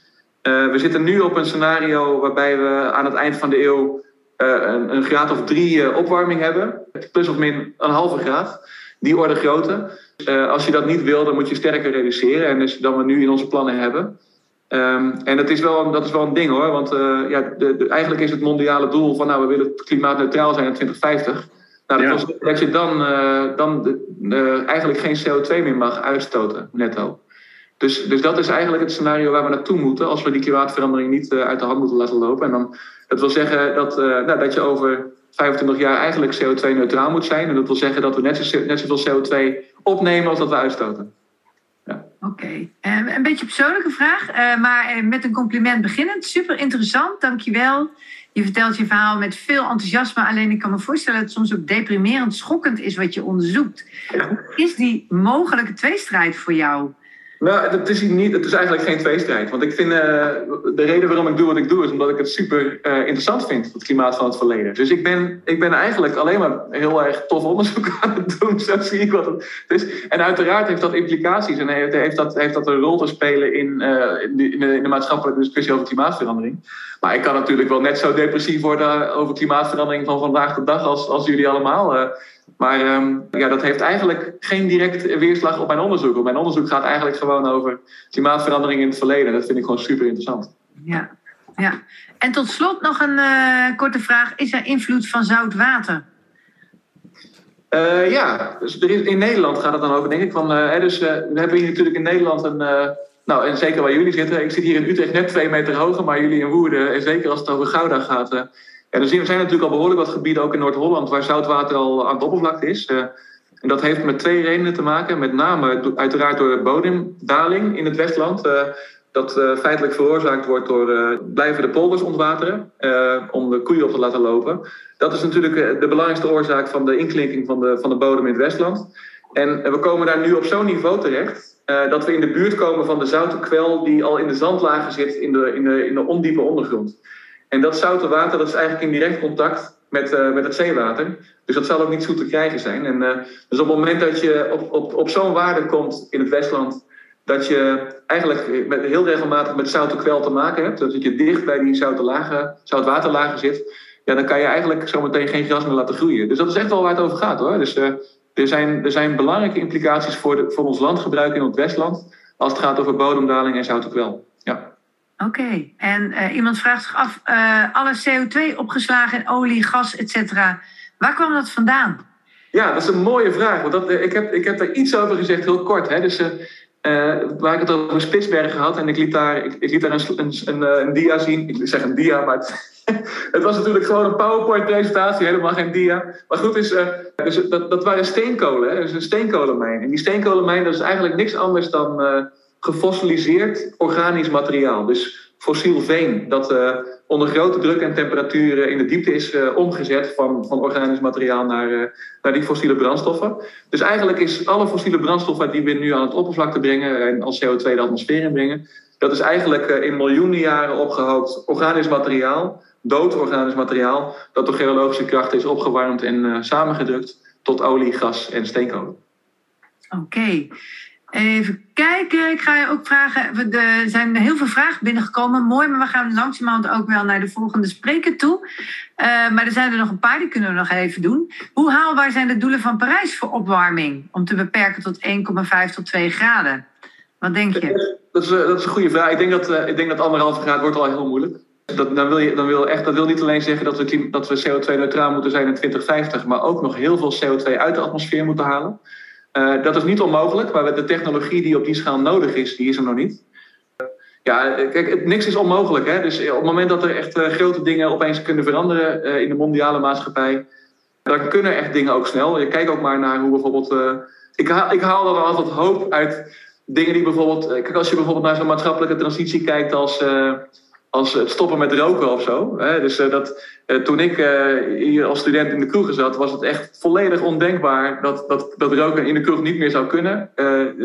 we zitten nu op een scenario waarbij we aan het eind van de eeuw een, een, graad of drie opwarming hebben. Plus of min een halve graad. Die orde grootte. Uh, als je dat niet wil, dan moet je sterker reduceren. En dus dan we nu in onze plannen hebben. Um, en dat is, wel, dat is wel een ding hoor. Want ja, de, de, eigenlijk is het mondiale doel van nou, we willen klimaatneutraal zijn in 2050. Nou, dat, ja. was, dat je dan, dan de, eigenlijk geen CO2 meer mag uitstoten, netto. Dus, dus dat is eigenlijk het scenario waar we naartoe moeten als we die klimaatverandering niet uit de hand moeten laten lopen. En dan, dat wil zeggen dat, nou, dat je over 25 jaar eigenlijk CO2-neutraal moet zijn. En dat wil zeggen dat we net, zo, net zoveel CO2 opnemen als dat we uitstoten. Ja. Oké, okay. uh, een beetje persoonlijke vraag, uh, maar met een compliment beginnend. Super interessant, dankjewel. Je vertelt je verhaal met veel enthousiasme. Alleen ik kan me voorstellen dat het soms ook deprimerend schokkend is wat je onderzoekt. Ja. Is die mogelijke tweestrijd voor jou? Nou, het is, niet, het is eigenlijk geen tweestrijd. Want ik vind, uh, de reden waarom ik doe wat ik doe, is omdat ik het super uh, interessant vind, het klimaat van het verleden. Dus ik ben, ik ben eigenlijk alleen maar heel erg tof onderzoek aan het doen. Zo zie ik wat het is. En uiteraard heeft dat implicaties en heeft, heeft, dat, heeft dat een rol te spelen in, de, in, de, in de maatschappelijke discussie over klimaatverandering. Maar ik kan natuurlijk wel net zo depressief worden over klimaatverandering van vandaag de dag als, als jullie allemaal. Maar um, ja, dat heeft eigenlijk geen direct weerslag op mijn onderzoek. Want mijn onderzoek gaat eigenlijk gewoon over klimaatverandering in het verleden. Dat vind ik gewoon super interessant. Ja, ja. En tot slot nog een uh, korte vraag. Is er invloed van zout water? Uh, ja, dus er is, in Nederland gaat het dan over, denk ik. Van, uh, dus, we hebben hier natuurlijk in Nederland een... nou, en zeker waar jullie zitten. Ik zit hier in Utrecht net twee meter hoger, maar jullie in Woerden... en zeker als het over Gouda gaat ja, er zijn natuurlijk al behoorlijk wat gebieden, ook in Noord-Holland, waar zoutwater al aan het oppervlakte is. Uh, en dat heeft met twee redenen te maken. Met name uiteraard door de bodemdaling in het Westland. Uh, dat uh, feitelijk veroorzaakt wordt door blijven de polders ontwateren om de koeien op te laten lopen. Dat is natuurlijk de belangrijkste oorzaak van de inklinking van de, van de bodem in het Westland. En we komen daar nu op zo'n niveau terecht dat we in de buurt komen van de zoute kwel die al in de zandlagen zit in de, in de, in de ondiepe ondergrond. En dat zoute water dat is eigenlijk in direct contact met, uh, met het zeewater. Dus dat zal ook niet zoet te krijgen zijn. En, uh, dus op het moment dat je op, op, zo'n waarde komt in het Westland, dat je eigenlijk met, heel regelmatig met zoute kwel te maken hebt, dat je dicht bij die zoute lagen, zoutwaterlagen zit, ja, dan kan je eigenlijk zometeen geen gras meer laten groeien. Dus dat is echt wel waar het over gaat hoor. Dus er, zijn, er zijn belangrijke implicaties voor, de, voor ons landgebruik in het Westland als het gaat over bodemdaling en zoute kwel. Oké, en uh, iemand vraagt zich af, uh, alle CO2 opgeslagen in olie, gas, etc. Waar kwam dat vandaan? Ja, dat is een mooie vraag. Want dat, uh, ik, heb, ik heb daar iets over gezegd, heel kort. Hè. Dus, waar ik het over Spitsbergen had en ik liet daar, ik, liet daar een, een, een, dia zien. Ik zeg een dia, maar het, was natuurlijk gewoon een PowerPoint-presentatie, helemaal geen dia. Maar goed, is, dus dat, dat waren steenkolen, hè. Dus een steenkolenmijn. En die steenkolenmijn dat is eigenlijk niks anders dan gefossiliseerd organisch materiaal. Dus fossiel veen. Dat uh, onder grote druk en temperaturen in de diepte is uh, omgezet van, van organisch materiaal naar, uh, naar die fossiele brandstoffen. Dus eigenlijk is alle fossiele brandstoffen die we nu aan het oppervlakte brengen en als CO2 de atmosfeer inbrengen, dat is eigenlijk in miljoenen jaren opgehoopt organisch materiaal, dood organisch materiaal, dat door geologische krachten is opgewarmd en samengedrukt tot olie, gas en steenkolen. Oké. Even kijken. Ik ga je ook vragen. Er zijn heel veel vragen binnengekomen. Mooi, maar we gaan langzamerhand ook wel naar de volgende spreker toe. Uh, maar er zijn er nog een paar, die kunnen we nog even doen. Hoe haalbaar zijn de doelen van Parijs voor opwarming? Om te beperken tot 1,5 tot 2 graden. Wat denk je? Dat is, dat is een goede vraag. Ik denk dat, uh, ik denk dat anderhalve graad wordt al heel moeilijk. Dat, dan wil je, dan wil echt, dat wil niet alleen zeggen dat we, dat we CO2-neutraal moeten zijn in 2050, maar ook nog heel veel CO2 uit de atmosfeer moeten halen. Uh, dat is niet onmogelijk, maar de technologie die op die schaal nodig is, die is er nog niet. Ja, kijk, niks is onmogelijk. Hè? Dus op het moment dat er echt grote dingen opeens kunnen veranderen in de mondiale maatschappij, dan kunnen echt dingen ook snel. Je kijkt ook maar naar hoe bijvoorbeeld. ik, haal, ik haal er altijd hoop uit dingen die bijvoorbeeld. Kijk, als je bijvoorbeeld naar zo'n maatschappelijke transitie kijkt als als het stoppen met roken of zo. Dus uh, dat, uh, toen ik uh, hier als student in de kroeg zat, was het echt volledig ondenkbaar dat, dat, dat roken in de kroeg niet meer zou kunnen.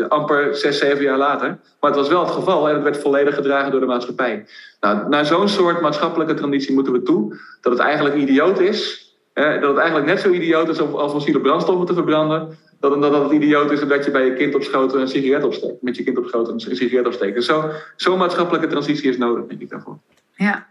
amper zes, zeven jaar later. Maar het was wel het geval en het werd volledig gedragen door de maatschappij. Nou, naar zo'n soort maatschappelijke transitie moeten we toe. Dat het eigenlijk idioot is. dat het eigenlijk net zo idioot is om als fossiele brandstoffen te verbranden dat, dat, dat het idioot is dat je bij je kind op schoot een sigaret opsteekt. Met je kind op schoot een sigaret opsteekt. Dus zo'n zo maatschappelijke transitie is nodig, denk ik daarvoor. Ja,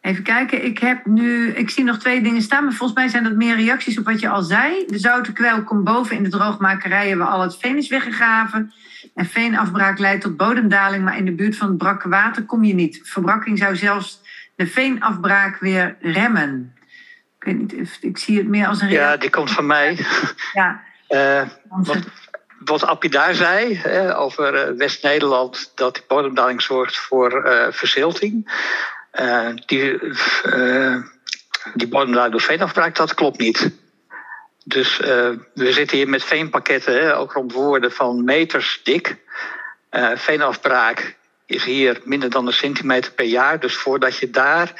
even kijken. Ik heb nu, ik zie nog twee dingen staan, maar volgens mij zijn dat meer reacties op wat je al zei. De zoute kwel komt boven in de droogmakerijen waar al het veen is weggegraven. En veenafbraak leidt tot bodemdaling, maar in de buurt van het brakke water kom je niet. Verbrakking zou zelfs de veenafbraak weer remmen. Ik weet niet, ik zie het meer als een reactie. Ja, die komt van mij. Ja. Uh, wat, wat Appie daar zei hè, over uh, West-Nederland, dat die bodemdaling zorgt voor uh, verzilting. die, die bodemdaling door veenafbraak, dat klopt niet. Dus we zitten hier met veenpakketten, hè, ook rond woorden van meters dik. veenafbraak is hier minder dan een centimeter per jaar. Dus voordat je daar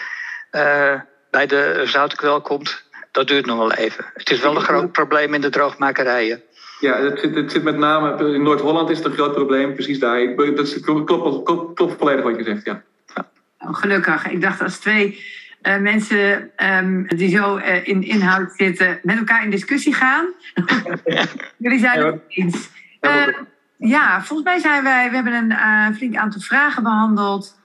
bij de zoutkwel komt, dat duurt nog wel even. Het is wel een groot probleem in de droogmakerijen. Ja, het zit, het zit met name in Noord-Holland is het een groot probleem, precies daar. Dat klopt, klopt, klopt volledig wat je zegt, ja. ja. Oh, gelukkig. Ik dacht als twee uh, mensen um, die zo uh, in inhoud zitten met elkaar in discussie gaan. Jullie zijn het eens. Uh, ja, volgens mij zijn wij, we hebben een flink aantal vragen behandeld.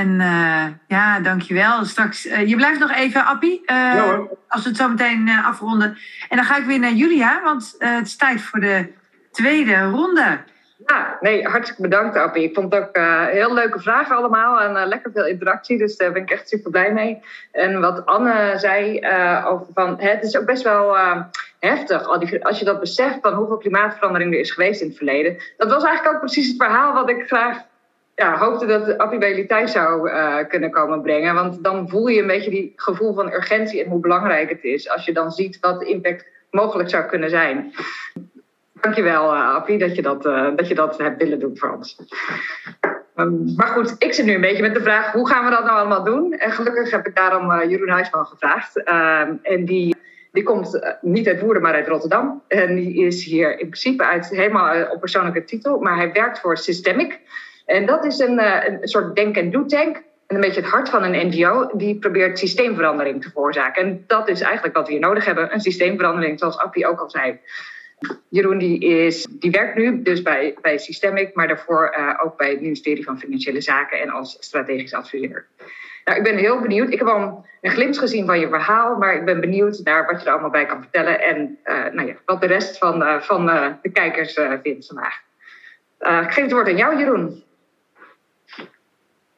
En uh, ja, dankjewel. Straks, uh, je blijft nog even, Appie, uh, ja, als we het zo meteen afronden. En dan ga ik weer naar Julia, want het is tijd voor de tweede ronde. Ja, nee, hartstikke bedankt, Appie. Ik vond het ook heel leuke vragen allemaal en lekker veel interactie, dus daar ben ik echt super blij mee. En wat Anne zei over van, het is ook best wel heftig als je dat beseft van hoeveel klimaatverandering er is geweest in het verleden. Dat was eigenlijk ook precies het verhaal wat ik graag ja, hoopte dat Appie bij zou uh, kunnen komen brengen. Want dan voel je een beetje die gevoel van urgentie en hoe belangrijk het is. Als je dan ziet wat de impact mogelijk zou kunnen zijn. Dankjewel, uh, Appie, dat je dat, uh, dat je dat hebt willen doen voor ons. Um, maar goed, ik zit nu een beetje met de vraag: hoe gaan we dat nou allemaal doen? En gelukkig heb ik daarom Jeroen Huisman gevraagd. Ehm, en die, die komt niet uit Woerden, maar uit Rotterdam. En die is hier in principe uit helemaal op persoonlijke titel. Maar hij werkt voor Systemic. En dat is een, eh, een soort denk- en een beetje het hart van een NGO die probeert systeemverandering te veroorzaken. En dat is eigenlijk wat we hier nodig hebben: een systeemverandering, zoals Appie ook al zei. Jeroen die is, die werkt nu dus bij, bij Systemic, maar daarvoor uh, ook bij het ministerie van Financiële Zaken en als strategisch adviseur. Nou, ik ben heel benieuwd. Ik heb al een glimp gezien van je verhaal, maar ik ben benieuwd naar wat je er allemaal bij kan vertellen en uh, nou ja, wat de rest van, van de kijkers vindt vandaag. ik geef het woord aan jou, Jeroen.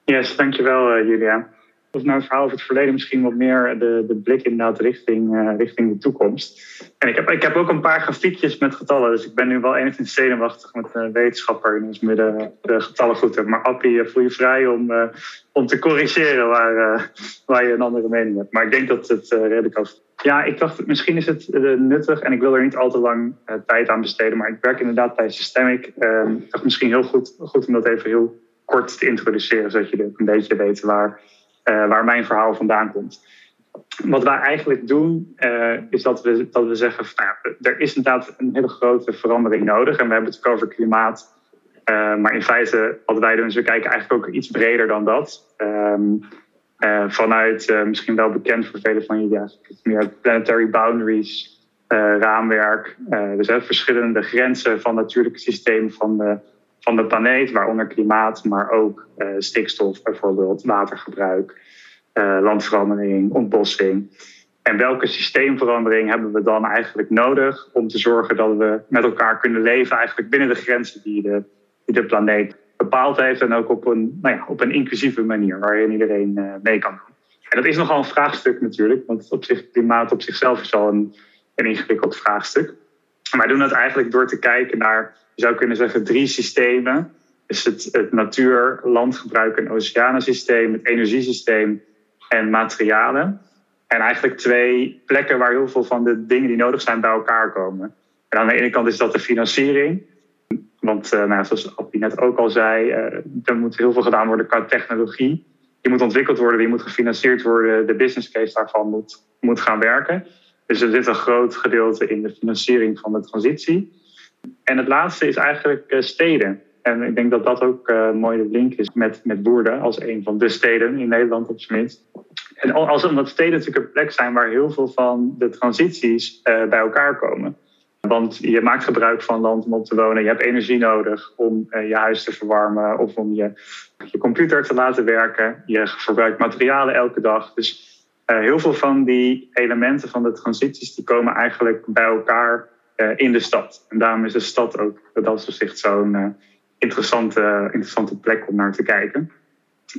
Yes, dankjewel uh, Julia. Of het verhaal over het verleden misschien wat meer de, de blik inderdaad richting, uh, richting de toekomst. En ik heb, ik heb ook een paar grafiekjes met getallen, dus ik ben nu wel enigszins zenuwachtig met een wetenschapper in ons midden de getallen goed hebt. Maar Appie, voel je vrij om, om te corrigeren waar, waar je een andere mening hebt. Maar ik denk dat het redelijk af. Ja, ik dacht misschien is het nuttig en ik wil er niet al te lang tijd aan besteden. Maar ik werk inderdaad bij Systemic. Ehm, ik dacht misschien heel goed, goed om dat even heel kort te introduceren, zodat je een beetje weet waar, waar mijn verhaal vandaan komt. Wat wij eigenlijk doen, is dat we, dat we zeggen: nou, er is inderdaad een hele grote verandering nodig. En we hebben het over klimaat. maar in feite, wat wij doen, is we kijken eigenlijk ook iets breder dan dat. Ehm, vanuit misschien wel bekend voor velen van jullie, meer planetary boundaries raamwerk. dus verschillende grenzen van natuurlijke systeem van de, van de planeet, waaronder klimaat, maar ook stikstof bijvoorbeeld, watergebruik, landverandering, ontbossing. En welke systeemverandering hebben we dan eigenlijk nodig om te zorgen dat we met elkaar kunnen leven, eigenlijk binnen de grenzen die de, die de planeet bepaald heeft. En ook op een, nou ja, op een inclusieve manier waarin iedereen uh, mee kan doen. En dat is nogal een vraagstuk natuurlijk, want op zich, klimaat op zichzelf is al een, een ingewikkeld vraagstuk. Maar wij doen dat eigenlijk door te kijken naar, je zou kunnen zeggen, drie systemen. Dus het, het natuur, landgebruik en oceanensysteem, het energiesysteem en materialen. En eigenlijk twee plekken waar heel veel van de dingen die nodig zijn bij elkaar komen. En aan de ene kant is dat de financiering. Want uh, nou, zoals Appie net ook al zei, uh, er moet heel veel gedaan worden qua technologie. Die moet ontwikkeld worden, die moet gefinancierd worden. De business case daarvan moet, moet gaan werken. Dus er zit een groot gedeelte in de financiering van de transitie. En het laatste is eigenlijk uh, steden. En ik denk dat dat ook uh, mooi de link is met, met als een van de steden in Nederland op zijn minst. En als, omdat steden natuurlijk een plek zijn waar heel veel van de transities uh, bij elkaar komen. Want je maakt gebruik van land om op te wonen. Je hebt energie nodig om je huis te verwarmen of om je, je computer te laten werken. Je verbruikt materialen elke dag. Dus heel veel van die elementen van de transities die komen eigenlijk bij elkaar in de stad. En daarom is de stad ook dat opzicht zo'n interessante, interessante plek om naar te kijken.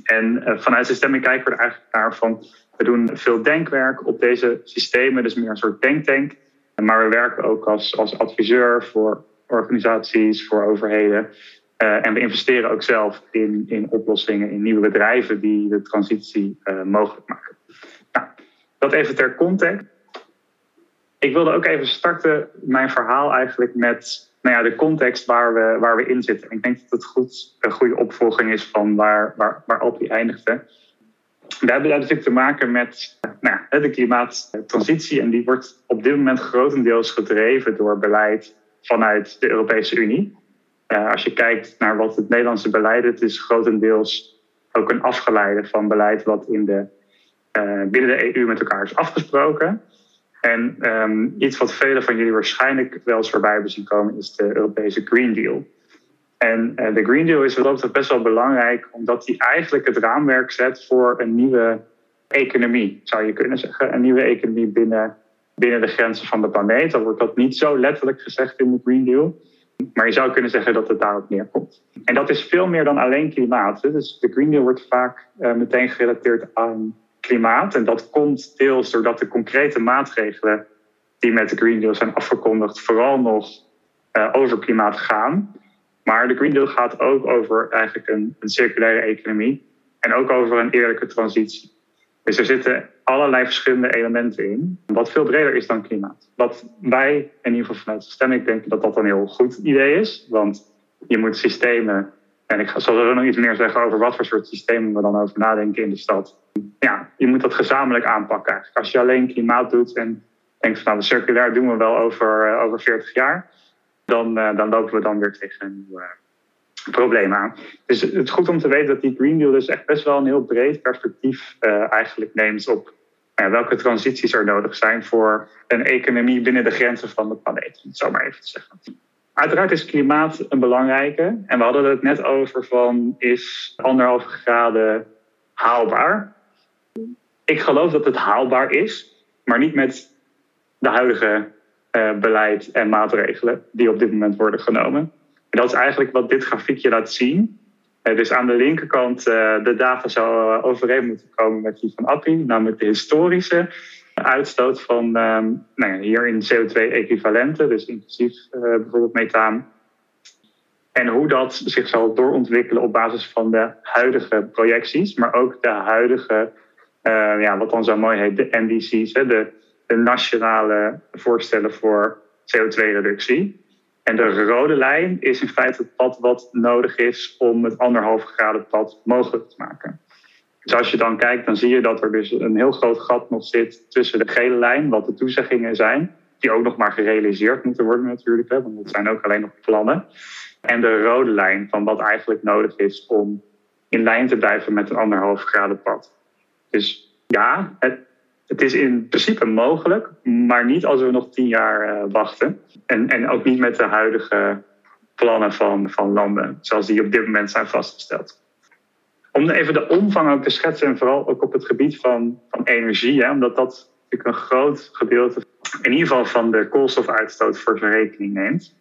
En vanuit de stemming kijken we er eigenlijk naar van... we doen veel denkwerk op deze systemen, dus meer een soort denktank... Maar we werken ook als, als adviseur voor organisaties, voor overheden. En we investeren ook zelf in, in oplossingen, in nieuwe bedrijven die de transitie mogelijk maken. Nou, dat even ter context. Ik wilde ook even starten mijn verhaal eigenlijk met nou ja, de context waar we, waar we in zitten. Ik denk dat het goed, een goede opvolging is van waar, waar, waar Alpi eindigde. We hebben natuurlijk te maken met nou, de klimaattransitie. En die wordt op dit moment grotendeels gedreven door beleid vanuit de Europese Unie. Als je kijkt naar wat het Nederlandse beleid is, is grotendeels ook een afgeleide van beleid wat in de, uh, binnen de EU met elkaar is afgesproken. En um, iets wat velen van jullie waarschijnlijk wel eens voorbij hebben zien komen, is de Europese Green Deal. En uh, de Green Deal is wat betreft best wel belangrijk, omdat die eigenlijk het raamwerk zet voor een nieuwe economie, zou je kunnen zeggen. Een nieuwe economie binnen, binnen de grenzen van de planeet. Dan wordt dat niet zo letterlijk gezegd in de Green Deal. Maar je zou kunnen zeggen dat het daarop neerkomt. En dat is veel meer dan alleen klimaat. Dus de Green Deal wordt vaak uh, meteen gerelateerd aan klimaat. En dat komt deels doordat de concrete maatregelen die met de Green Deal zijn afgekondigd, vooral nog uh, over klimaat gaan. Maar de Green Deal gaat ook over eigenlijk een, een circulaire economie en ook over een eerlijke transitie. Dus er zitten allerlei verschillende elementen in, wat veel breder is dan klimaat. Wat wij, in ieder geval vanuit de stemming, denken dat dat een heel goed idee is. Want je moet systemen, en ik zal er nog iets meer zeggen over wat voor soort systemen we dan over nadenken in de stad. Ja, je moet dat gezamenlijk aanpakken. Als je alleen klimaat doet en denkt van nou, de circulair doen we wel over, uh, over 40 jaar dan, uh, dan lopen we dan weer tegen uh, probleem aan. Dus het is goed om te weten dat die Green Deal dus echt best wel een heel breed perspectief eigenlijk neemt op welke transities er nodig zijn voor een economie binnen de grenzen van de planeet, om het zo maar even te zeggen. Uiteraard is klimaat een belangrijke. En we hadden het net over van is anderhalve graden haalbaar? Ik geloof dat het haalbaar is, maar niet met de huidige uh, beleid en maatregelen die op dit moment worden genomen. En dat is eigenlijk wat dit grafiekje laat zien. Uh, dus aan de linkerkant uh, de data zou overeen moeten komen met die van API, namelijk de historische uitstoot van um, nou ja, hier in CO2-equivalenten, dus inclusief bijvoorbeeld methaan. En hoe dat zich zal doorontwikkelen op basis van de huidige projecties, maar ook de huidige, ja, wat dan zo mooi heet, de NDC's, hè, de de nationale voorstellen voor CO2-reductie. En de rode lijn is in feite het pad wat nodig is om het anderhalve graden pad mogelijk te maken. Dus als je dan kijkt, dan zie je dat er dus een heel groot gat nog zit tussen de gele lijn, wat de toezeggingen zijn, die ook nog maar gerealiseerd moeten worden natuurlijk, hè, want dat zijn ook alleen nog plannen. En de rode lijn van wat eigenlijk nodig is om in lijn te blijven met een anderhalf graden pad. Dus ja, het, het is in principe mogelijk, maar niet als we nog tien jaar uh, wachten. En, en ook niet met de huidige plannen van, van landen, zoals die op dit moment zijn vastgesteld. Om even de omvang ook te schetsen, en vooral ook op het gebied van, energie, hè, omdat dat natuurlijk een groot gedeelte, in ieder geval van de koolstofuitstoot voor zijn rekening neemt.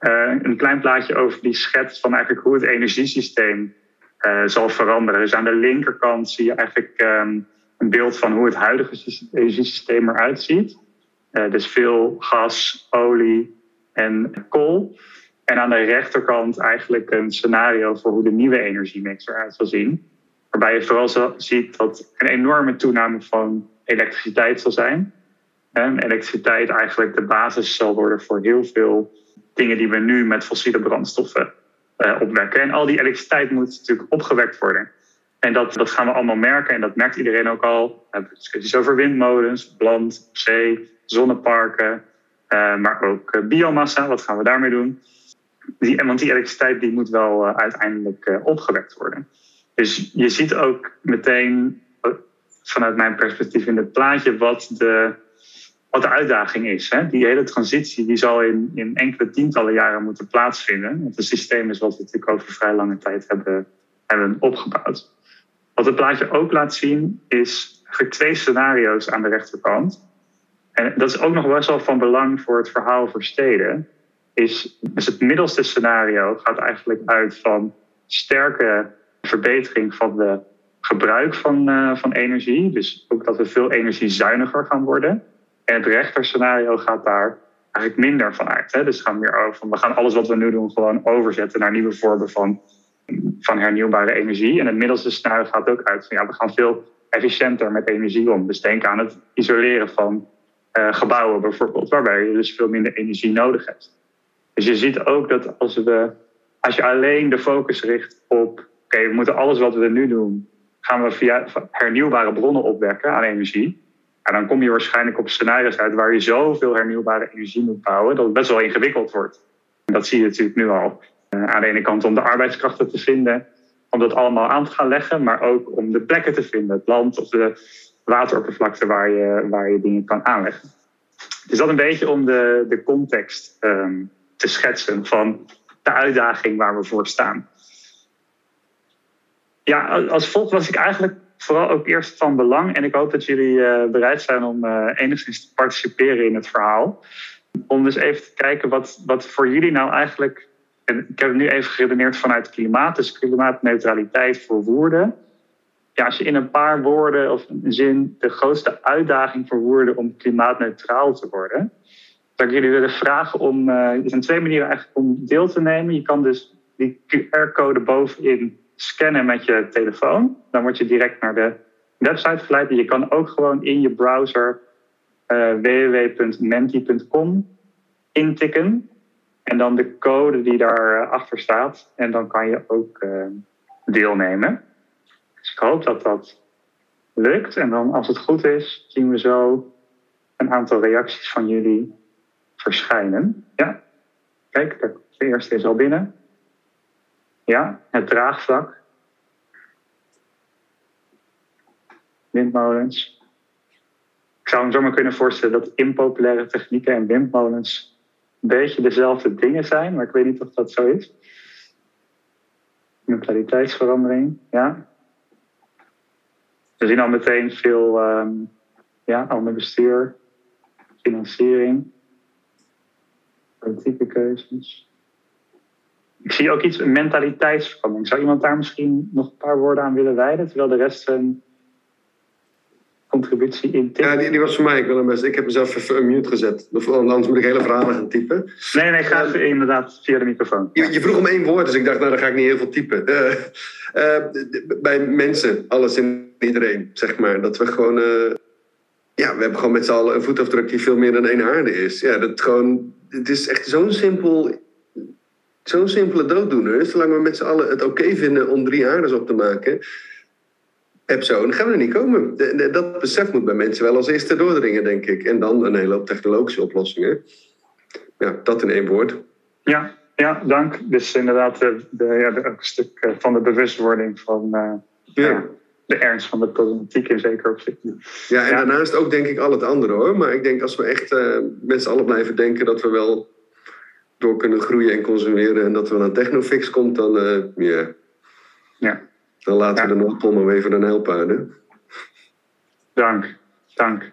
Uh, een klein plaatje over die schets van eigenlijk hoe het energiesysteem uh, zal veranderen. Dus aan de linkerkant zie je eigenlijk um, een beeld van hoe het huidige energiesysteem eruit ziet. Uh, dus veel gas, olie en kool. En aan de rechterkant eigenlijk een scenario voor hoe de nieuwe energiemix eruit zal zien. Waarbij je vooral ziet dat een enorme toename van elektriciteit zal zijn. En elektriciteit eigenlijk de basis zal worden voor heel veel dingen die we nu met fossiele brandstoffen uh, opwekken. En al die elektriciteit moet natuurlijk opgewekt worden. En dat, dat gaan we allemaal merken en dat merkt iedereen ook al. We hebben discussies over windmolens, land, zee, zonneparken, uh, maar ook uh, biomassa. Wat gaan we daarmee doen? Die, want die elektriciteit die moet wel uh, uiteindelijk opgewekt worden. Dus je ziet ook meteen vanuit mijn perspectief in het plaatje wat de, wat de uitdaging is. Hè? Die hele transitie die zal in, in enkele tientallen jaren moeten plaatsvinden. Want het systeem is wat we natuurlijk over vrij lange tijd hebben, hebben opgebouwd. Wat het plaatje ook laat zien is twee scenario's aan de rechterkant. En dat is ook nog best wel van belang voor het verhaal voor steden. Is, dus het middelste scenario gaat eigenlijk uit van sterke verbetering van de gebruik van, uh, van energie. Dus ook dat we veel energiezuiniger gaan worden. En het rechterscenario gaat daar eigenlijk minder van uit. Hè? Dus gaat meer over, we gaan alles wat we nu doen gewoon overzetten naar nieuwe vormen van van hernieuwbare energie. En het middelste scenario gaat ook uit van ja, we gaan veel efficiënter met energie om. Dus denk aan het isoleren van uh, gebouwen bijvoorbeeld, waarbij je dus veel minder energie nodig hebt. Dus je ziet ook dat als, we, als je alleen de focus richt op, oké, we moeten alles wat we nu doen, gaan we via hernieuwbare bronnen opwekken aan energie. En dan kom je waarschijnlijk op scenario's uit waar je zoveel hernieuwbare energie moet bouwen, dat het best wel ingewikkeld wordt. En dat zie je natuurlijk nu al. Uh, aan de ene kant om de arbeidskrachten te vinden, om dat allemaal aan te gaan leggen, maar ook om de plekken te vinden, het land of de wateroppervlakte waar je, waar je dingen kan aanleggen. Dus dat een beetje om de, de context um, te schetsen van de uitdaging waar we voor staan. Ja, als volgt was ik eigenlijk vooral ook eerst van belang en ik hoop dat jullie uh, bereid zijn om uh, enigszins te participeren in het verhaal. Om dus even te kijken wat, wat voor jullie nou eigenlijk en ik heb het nu even geredeneerd vanuit klimaat, dus klimaatneutraliteit voor woorden. Ja, als je in een paar woorden of een zin de grootste uitdaging voor woorden om klimaatneutraal te worden, zou ik jullie willen vragen om. Uh, er zijn twee manieren eigenlijk om deel te nemen. Je kan dus die QR-code bovenin scannen met je telefoon. Dan word je direct naar de website geleid. En je kan ook gewoon in je browser uh, www.menti.com intikken. En dan de code die daarachter staat. En dan kan je ook uh, deelnemen. Dus ik hoop dat dat lukt. En dan als het goed is, zien we zo een aantal reacties van jullie verschijnen. Ja, kijk, de eerste is al binnen. Ja, het draagvlak. Windmolens. Ik zou me zomaar kunnen voorstellen dat impopulaire technieken en windmolens een beetje dezelfde dingen zijn, maar ik weet niet of dat zo is. Mentaliteitsverandering, ja. We zien al meteen veel um, ja, ander bestuur, financiering, politieke keuzes. Ik zie ook iets, mentaliteitsverandering. Zou iemand daar misschien nog een paar woorden aan willen wijden, terwijl de rest een contributie in Ja, die, die, was voor mij. Ik, wil best, ik heb mezelf even mute gezet. Anders moet ik hele verhalen gaan typen. Nee, nee, ga uh, inderdaad via de microfoon. Je, je, vroeg om één woord, dus ik dacht, nou dan ga ik niet heel veel typen. Uh, uh, bij mensen, alles en iedereen, zeg maar. Dat we gewoon... ja, we hebben gewoon met z'n allen een voetafdruk die veel meer dan één aarde is. Ja, dat gewoon... Het is echt zo'n simpel zo'n simpele dooddoener. Zolang we met z'n allen het oké vinden om drie aardes op te maken, heb zo, dan gaan we er niet komen. Dat besef moet bij mensen wel als eerste doordringen, denk ik. En dan een hele hoop technologische oplossingen. Ja, dat in één woord. Ja, ja dank. Dus inderdaad, de, de, ja, een stuk eh, van de bewustwording van uh, ja. De ernst van de problematiek in zeker opzicht. Ja, en daarnaast ook denk ik al het andere hoor. Maar ik denk als we echt uh, met z'n allen blijven denken dat we wel door kunnen groeien en consumeren en dat er wel een technofix komt, dan ja. ja. Dan laten we de Noordpool maar even een helpen. Dank, dank.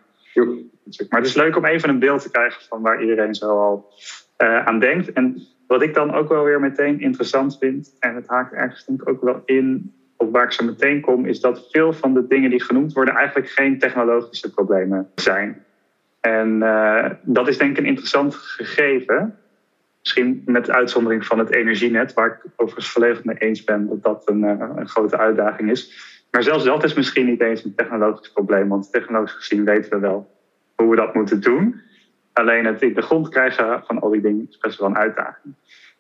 Maar het is leuk om even een beeld te krijgen van waar iedereen zo al uh, aan denkt. En wat ik dan ook wel weer meteen interessant vind, en het haakt ergens denk ik ook wel in waar ik zo meteen kom, is dat veel van de dingen die genoemd worden eigenlijk geen technologische problemen zijn. En uh, dat is denk ik een interessant gegeven. Misschien met uitzondering van het energienet, waar ik overigens volledig mee eens ben dat dat een, uh, een grote uitdaging is. Maar zelfs dat is misschien niet eens een technologisch probleem, want technologisch gezien weten we wel hoe we dat moeten doen. Alleen het in de grond krijgen van al die dingen is best wel een uitdaging.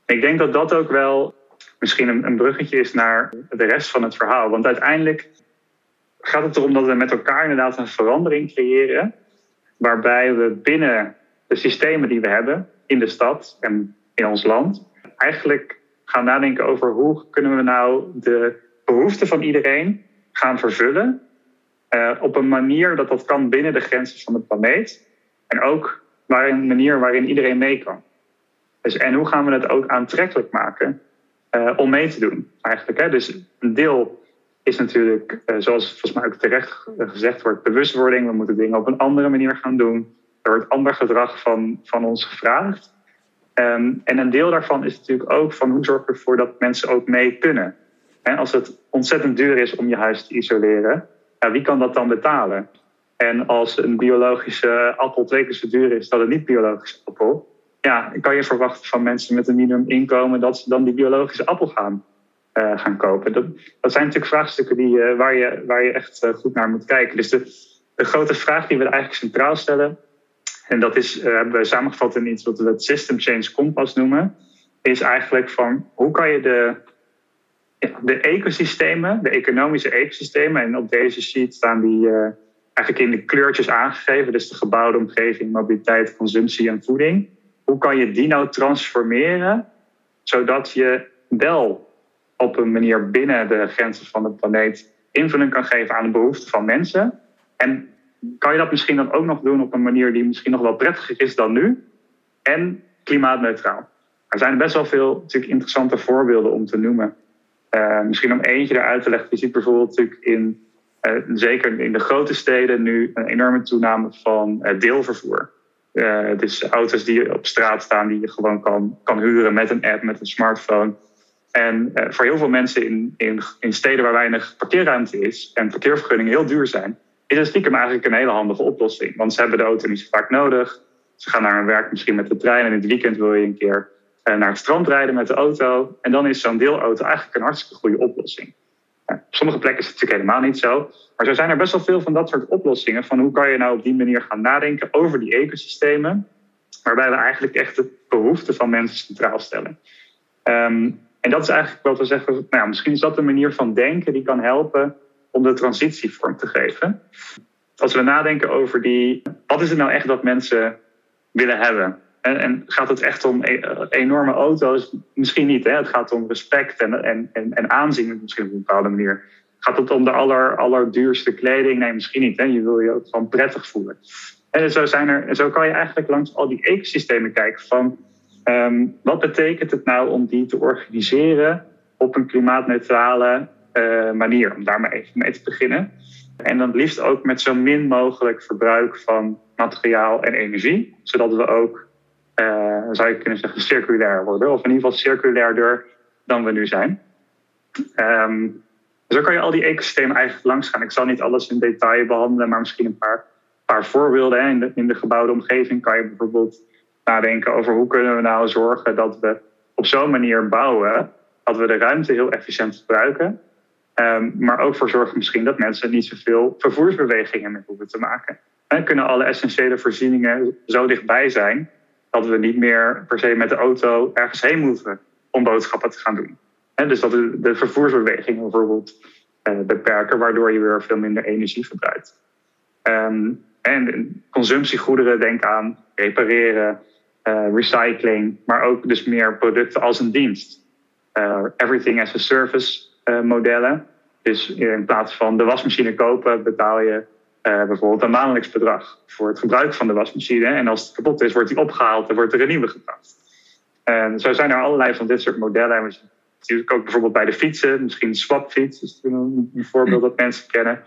Ik denk dat dat ook wel misschien een, een bruggetje is naar de rest van het verhaal. Want uiteindelijk gaat het erom dat we met elkaar inderdaad een verandering creëren. Waarbij we binnen de systemen die we hebben in de stad en in ons land eigenlijk gaan nadenken over hoe kunnen we nou de behoeften van iedereen gaan vervullen. Uh, op een manier dat dat kan binnen de grenzen van de planeet. En ook waarin, een manier waarin iedereen mee kan. Dus, en hoe gaan we het ook aantrekkelijk maken uh, om mee te doen, eigenlijk. Hè? Dus een deel is natuurlijk, uh, zoals volgens mij ook terecht gezegd wordt, bewustwording. We moeten dingen op een andere manier gaan doen. Er wordt ander gedrag van, van ons gevraagd. Um, en een deel daarvan is natuurlijk ook van hoe zorg ervoor dat mensen ook mee kunnen. En als het ontzettend duur is om je huis te isoleren, ja, wie kan dat dan betalen? En als een biologische appel twee keer zo duur is dan een niet-biologische appel, ja, kan je verwachten van mensen met een minimuminkomen dat ze dan die biologische appel gaan, uh, gaan kopen. Dat, dat zijn natuurlijk vraagstukken die, uh, waar, je, waar je echt uh, goed naar moet kijken. Dus de, de grote vraag die we eigenlijk centraal stellen, en dat is, hebben we samengevat in iets wat we het System Change Compass noemen, is eigenlijk van hoe kan je de, de ecosystemen, de economische ecosystemen, en op deze sheet staan die eigenlijk in de kleurtjes aangegeven, dus de gebouwde omgeving, mobiliteit, consumptie en voeding. Hoe kan je die nou transformeren zodat je wel op een manier binnen de grenzen van de planeet invulling kan geven aan de behoeften van mensen? En kan je dat misschien dan ook nog doen op een manier die misschien nog wel prettiger is dan nu en klimaatneutraal? Er zijn best wel veel natuurlijk, interessante voorbeelden om te noemen. Uh, misschien om eentje eruit te leggen. Je ziet bijvoorbeeld natuurlijk in uh, zeker in de grote steden nu een enorme toename van uh, deelvervoer. Is auto's die op straat staan die je gewoon kan, kan huren met een app, met een smartphone. En voor heel veel mensen in, in, in steden waar weinig parkeerruimte is en parkeervergunningen heel duur zijn, is het stiekem eigenlijk een hele handige oplossing. Want ze hebben de auto niet zo vaak nodig. Ze gaan naar hun werk misschien met de trein en in het weekend wil je een keer naar het strand rijden met de auto. En dan is zo'n deelauto eigenlijk een hartstikke goede oplossing. Op sommige plekken is het natuurlijk helemaal niet zo. Maar zo zijn er best wel veel van dat soort oplossingen. Van hoe kan je nou op die manier gaan nadenken over die ecosystemen. Waarbij we eigenlijk echt de behoeften van mensen centraal stellen. Um, en dat is eigenlijk wat we zeggen. Nou ja, misschien is dat een manier van denken die kan helpen om de transitie vorm te geven. Als we nadenken over die. Wat is het nou echt dat mensen willen hebben? En, gaat het echt om e, enorme auto's? Misschien niet. Hè? Het gaat om respect en, en, en, en aanzien, misschien op een bepaalde manier. Gaat het om de aller, allerduurste kleding? Nee, misschien niet. Hè? Je wil je ook gewoon prettig voelen. En zo, zijn er, zo kan je eigenlijk langs al die ecosystemen kijken van um, wat betekent het nou om die te organiseren op een klimaatneutrale uh, manier, om daar maar even mee te beginnen. En dan liefst ook met zo min mogelijk verbruik van materiaal en energie, zodat we ook uh, zou je kunnen zeggen, circulair worden. Of in ieder geval circulairder dan we nu zijn. Um, zo kan je al die ecosystemen eigenlijk langs gaan. Ik zal niet alles in detail behandelen, maar misschien een paar, voorbeelden. In, de, in de gebouwde omgeving kan je bijvoorbeeld nadenken over hoe kunnen we nou zorgen dat we op zo'n manier bouwen dat we de ruimte heel efficiënt gebruiken. Um, maar ook voor zorgen misschien dat mensen niet zoveel vervoersbewegingen meer hoeven te maken. En kunnen alle essentiële voorzieningen zo dichtbij zijn dat we niet meer per se met de auto ergens heen moeten om boodschappen te gaan doen. dus dat de, de vervoersbeweging bijvoorbeeld uh, beperken, waardoor je weer veel minder energie verbruikt. Ehm, en consumptiegoederen, denk aan repareren, uh, recycling, maar ook dus meer producten als een dienst. Uh, everything as a service modellen. Dus in plaats van de wasmachine kopen, betaal je bijvoorbeeld een maandelijks bedrag voor het gebruik van de wasmachine. En als het kapot is, wordt die opgehaald en wordt er een nieuwe gebracht. En zo zijn er allerlei van dit soort modellen. En natuurlijk ook bijvoorbeeld bij de fietsen, misschien swapfiets, is een voorbeeld dat mensen kennen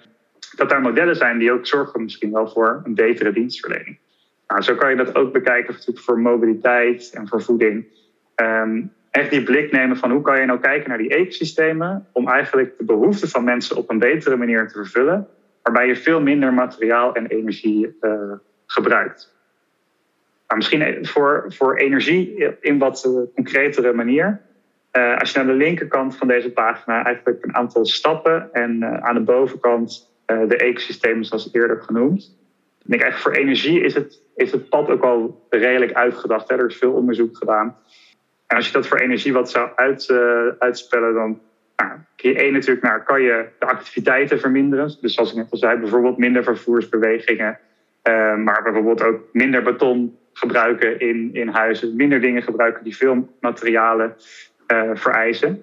dat daar modellen zijn die ook zorgen misschien wel voor een betere dienstverlening. Nou, zo kan je dat ook bekijken voor mobiliteit en voor voeding. Ehm, echt die blik nemen van hoe kan je nou kijken naar die ecosystemen om eigenlijk de behoeften van mensen op een betere manier te vervullen, waarbij je veel minder materiaal en energie uh, gebruikt. Nou, misschien voor, voor energie in wat concretere manier. Als je naar de linkerkant van deze pagina eigenlijk een aantal stappen en aan de bovenkant eh, de ecosystemen zoals eerder genoemd. Ik denk eigenlijk voor energie is het, is het pad ook al redelijk uitgedacht. Hè? Er is veel onderzoek gedaan. En als je dat voor energie wat zou uit, uitspellen, dan nou, je één natuurlijk naar, kan je de activiteiten verminderen. Dus zoals ik net al zei, bijvoorbeeld minder vervoersbewegingen. Uh, maar bijvoorbeeld ook minder beton gebruiken in, in huizen. Minder dingen gebruiken die veel materialen uh, vereisen.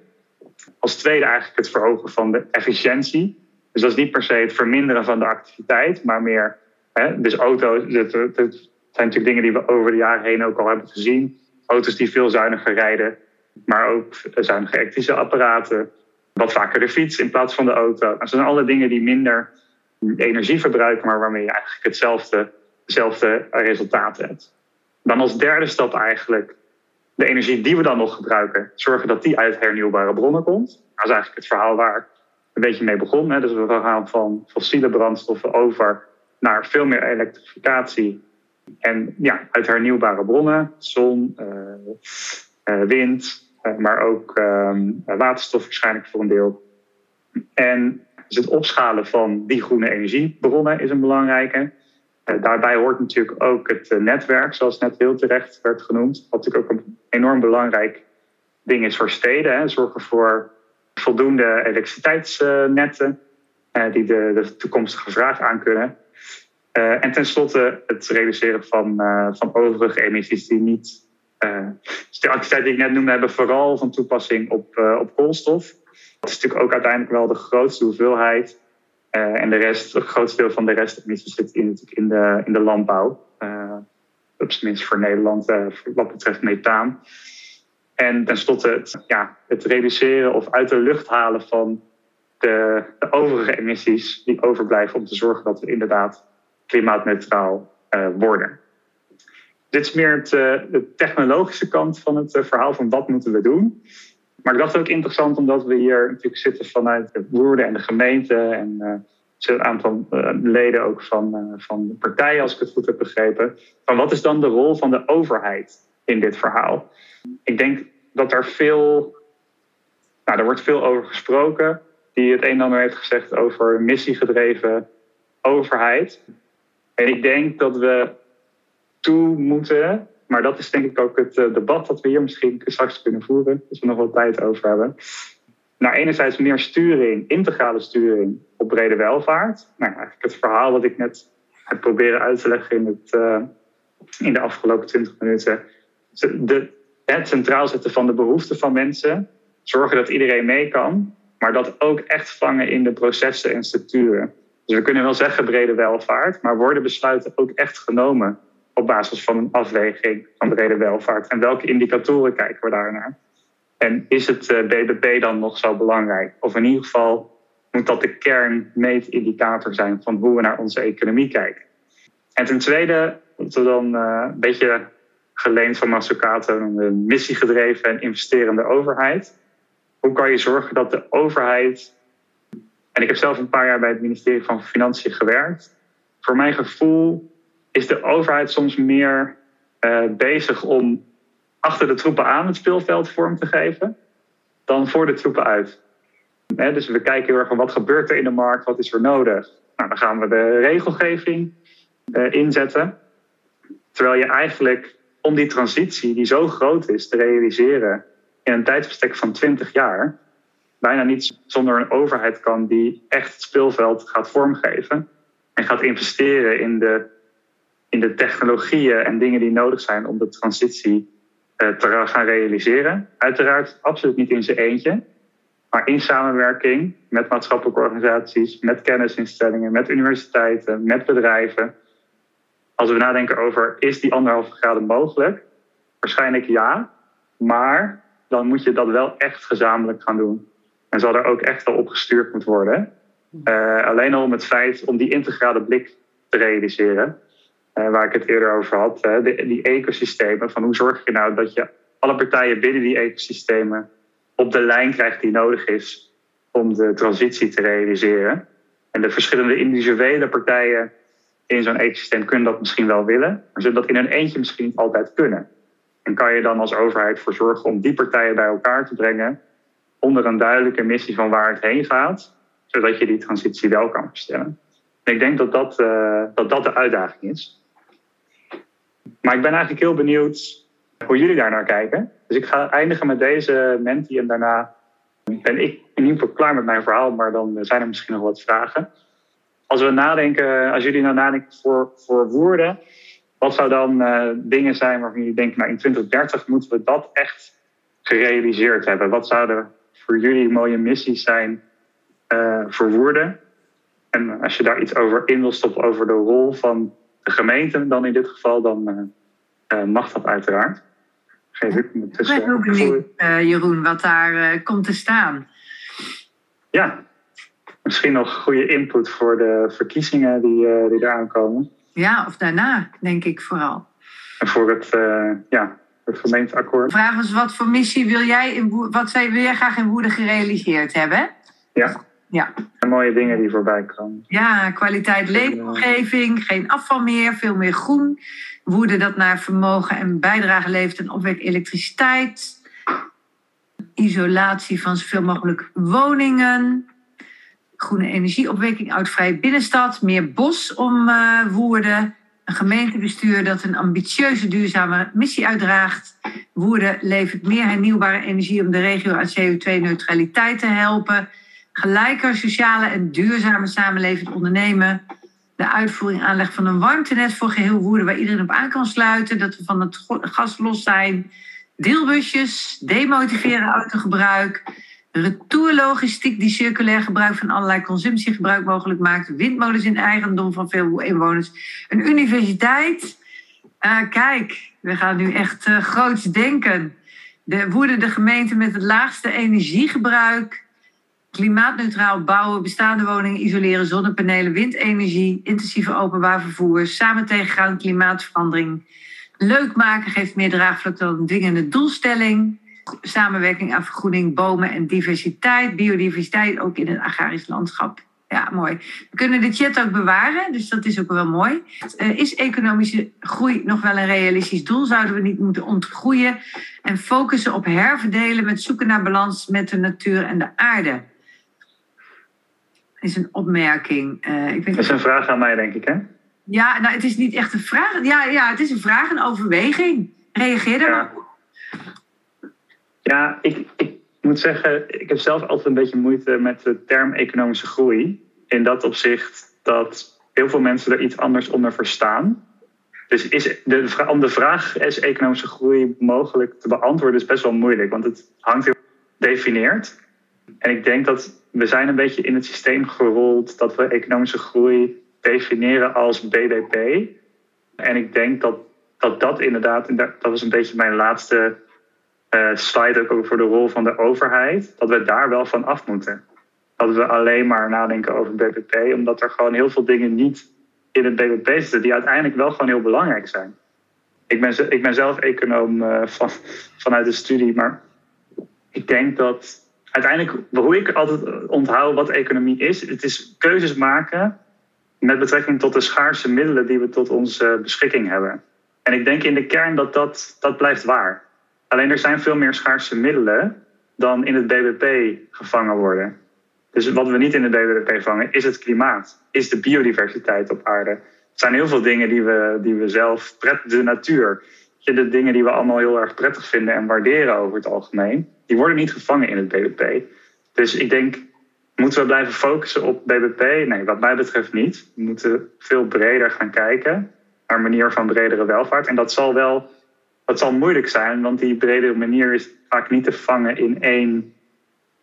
Als tweede eigenlijk het verhogen van de efficiëntie. Dus dat is niet per se het verminderen van de activiteit, maar meer. Hè, dus auto's, dat, zijn natuurlijk dingen die we over de jaren heen ook al hebben gezien. Auto's die veel zuiniger rijden, maar ook zuinige elektrische apparaten. Wat vaker de fiets in plaats van de auto. Dat zijn alle dingen die minder energie verbruiken, maar waarmee je eigenlijk hetzelfde, resultaat hebt. Dan als derde stap eigenlijk de energie die we dan nog gebruiken, zorgen dat die uit hernieuwbare bronnen komt. Dat is eigenlijk het verhaal waar een beetje mee begonnen. Dus we gaan van fossiele brandstoffen over naar veel meer elektrificatie. En ja, uit hernieuwbare bronnen, zon, uh, wind, uh, maar ook ehm, waterstof waarschijnlijk voor een deel. En dus het opschalen van die groene energiebronnen is een belangrijke. daarbij hoort natuurlijk ook het netwerk, zoals net heel terecht werd genoemd. Wat natuurlijk ook een enorm belangrijk ding is voor steden. Hè. Zorgen voor voldoende elektriciteitsnetten die de, de, toekomstige vraag aankunnen. En tenslotte het reduceren van, van overige emissies die niet. De activiteiten die ik net noemde hebben vooral van toepassing op, op koolstof. Dat is natuurlijk ook uiteindelijk wel de grootste hoeveelheid. en de rest, het grootste deel van de restemissies zit in, in, de, in de landbouw. op zijn minst voor Nederland wat betreft methaan. En tenslotte het, ja, het reduceren of uit de lucht halen van de, de, overige emissies die overblijven om te zorgen dat we inderdaad klimaatneutraal worden. Dit is meer het, uh, de technologische kant van het uh, verhaal van wat moeten we doen. Maar ik dacht ook interessant omdat we hier natuurlijk zitten vanuit de Woerden en de gemeente en een aantal leden ook van, van de partijen, als ik het goed heb begrepen. Van wat is dan de rol van de overheid in dit verhaal? ik denk dat er veel, nou, er wordt veel over gesproken, die het een en ander heeft gezegd over missiegedreven overheid. En ik denk dat we toe moeten, maar dat is denk ik ook het eh, debat dat we hier misschien straks kunnen voeren, als we nog wat tijd over hebben. Naar enerzijds meer sturing, integrale sturing op brede welvaart. Nou, eigenlijk het verhaal wat ik net heb proberen uit te leggen in, uh, in de afgelopen 20 minuten. Het centraal zetten van de behoeften van mensen, zorgen dat iedereen mee kan, maar dat ook echt vangen in de processen en structuren. Dus we kunnen wel zeggen brede welvaart, maar worden besluiten ook echt genomen op basis van een afweging van brede welvaart? En welke indicatoren kijken we daarnaar? En is het BBP eh, dan nog zo belangrijk? Of in ieder geval moet dat de kernmeetindicator zijn van hoe we naar onze economie kijken. En ten tweede, moeten we dan uh, een beetje geleend van Mazzucato, een missiegedreven en investerende overheid. Hoe kan je zorgen dat de overheid. En ik heb zelf een paar jaar bij het ministerie van Financiën gewerkt. Voor mijn gevoel is de overheid soms meer uh, bezig om achter de troepen aan het speelveld vorm te geven, dan voor de troepen uit. dus we kijken heel erg van wat gebeurt er in de markt, wat is er nodig. Nou, dan gaan we de regelgeving uh, inzetten. Terwijl je eigenlijk om die transitie, die zo groot is, te realiseren, in een tijdsbestek van 20 jaar bijna niet zonder een overheid kan die echt het speelveld gaat vormgeven en gaat investeren in de, in de technologieën en dingen die nodig zijn om de transitie eh, te gaan realiseren. Uiteraard absoluut niet in zijn eentje, maar in samenwerking met maatschappelijke organisaties, met kennisinstellingen, met universiteiten, met bedrijven. Als we nadenken over is die anderhalve graden mogelijk? Waarschijnlijk ja, maar dan moet je dat wel echt gezamenlijk gaan doen. En zal er ook echt wel op gestuurd moeten worden. Uh, alleen al om het feit om die integrale blik te realiseren, waar ik het eerder over had, die ecosystemen, van hoe zorg je nou dat je alle partijen binnen die ecosystemen op de lijn krijgt die nodig is om de transitie te realiseren. En de verschillende individuele partijen in zo'n ecosysteem kunnen dat misschien wel willen, maar zullen dat in hun eentje misschien niet altijd kunnen. En kan je dan als overheid voor zorgen om die partijen bij elkaar te brengen onder een duidelijke missie van waar het heen gaat, zodat je die transitie wel kan verstellen. En ik denk dat dat, uh, dat dat de uitdaging is. Maar ik ben eigenlijk heel benieuwd hoe jullie daar naar kijken. Dus ik ga eindigen met deze menti en daarna ben ik in ieder geval klaar met mijn verhaal, maar dan zijn er misschien nog wat vragen. Als we nadenken, als jullie nou nadenken voor, voor woorden, wat zou dan uh, dingen zijn waarvan jullie denken, nou in 2030 moeten we dat echt gerealiseerd hebben? Wat zouden voor jullie mooie missies zijn uh, voor woorden? En als je daar iets over in wil stoppen over de rol van de gemeente, dan in dit geval, dan uh, mag dat uiteraard. Geef ik me tussen. Ik ben heel benieuwd, Jeroen, wat daar komt te staan. Ja, misschien nog goede input voor de verkiezingen die, die eraan komen. Ja, of daarna, denk ik vooral. En voor het, uh, ja, het gemeenteakkoord. De vraag is, wat voor missie wil jij, in, wat wil jij graag in Woerden gerealiseerd hebben? Ja. Ja. En mooie dingen die voorbij komen. Ja, kwaliteit leefomgeving, geen afval meer, veel meer groen. Woerden dat naar vermogen en bijdrage levert en opwekt elektriciteit. Isolatie van zoveel mogelijk woningen groene energieopwekking uit vrije binnenstad, meer bos om uh, Woerden. Een gemeentebestuur dat een ambitieuze duurzame missie uitdraagt. Woerden levert meer hernieuwbare energie om de regio aan CO2-neutraliteit te helpen. Gelijker sociale en duurzame samenleving ondernemen. De uitvoering aanleg van een warmtenet voor geheel Woerden waar iedereen op aan kan sluiten. Dat we van het gas los zijn. Deelbusjes, demotiveren autogebruik retourlogistiek die circulair gebruik van allerlei consumptiegebruik mogelijk maakt, windmolens in eigendom van veel inwoners, een universiteit. Uh, kijk, we gaan nu echt uh, groots denken. De, woede de gemeente met het laagste energiegebruik, klimaatneutraal bouwen, bestaande woningen isoleren, zonnepanelen, windenergie, intensieve openbaar vervoer, samen tegengaan klimaatverandering. Leuk maken geeft meer draagvlak dan een dwingende doelstelling samenwerking aan vergroening, bomen en diversiteit, biodiversiteit ook in het agrarisch landschap. Ja, mooi. We kunnen de chat ook bewaren, dus dat is ook wel mooi. Uh, is economische groei nog wel een realistisch doel? Zouden we niet moeten ontgroeien en focussen op herverdelen met zoeken naar balans met de natuur en de aarde? Is een opmerking. Uh, ik weet dat is een vraag aan mij, denk ik, hè? Ja, nou, het is niet echt een vraag. Ja, ja het is een vraag, een overweging. Reageer daar ja. Ja, ik, ik moet zeggen, ik heb zelf altijd een beetje moeite met de term economische groei. In dat opzicht dat heel veel mensen er iets anders onder verstaan. Dus is de, om de vraag, is economische groei mogelijk te beantwoorden, is best wel moeilijk. Want het hangt heel definieerd. En ik denk dat we zijn een beetje in het systeem gerold dat we economische groei definiëren als BBP. En ik denk dat dat, dat inderdaad, dat was een beetje mijn laatste uh, slide ook over de rol van de overheid, dat we daar wel van af moeten. Dat we alleen maar nadenken over BBP, omdat er gewoon heel veel dingen niet in het BBP zitten die uiteindelijk wel gewoon heel belangrijk zijn. Ik ben, ik ben zelf econoom uh, van, vanuit de studie, maar ik denk dat uiteindelijk, hoe ik altijd onthoud wat economie is, het is keuzes maken met betrekking tot de schaarse middelen die we tot onze beschikking hebben. En ik denk in de kern dat dat, dat blijft waar. Alleen er zijn veel meer schaarse middelen dan in het BBP gevangen worden. Dus wat we niet in het BBP vangen, is het klimaat, is de biodiversiteit op aarde. Het zijn heel veel dingen die we, die we zelf, de natuur. de dingen die we allemaal heel erg prettig vinden en waarderen over het algemeen, die worden niet gevangen in het BBP. Dus ik denk, moeten we blijven focussen op BBP? Nee, wat mij betreft niet. We moeten veel breder gaan kijken naar een manier van bredere welvaart. En dat zal wel dat zal moeilijk zijn, want die bredere manier is vaak niet te vangen in één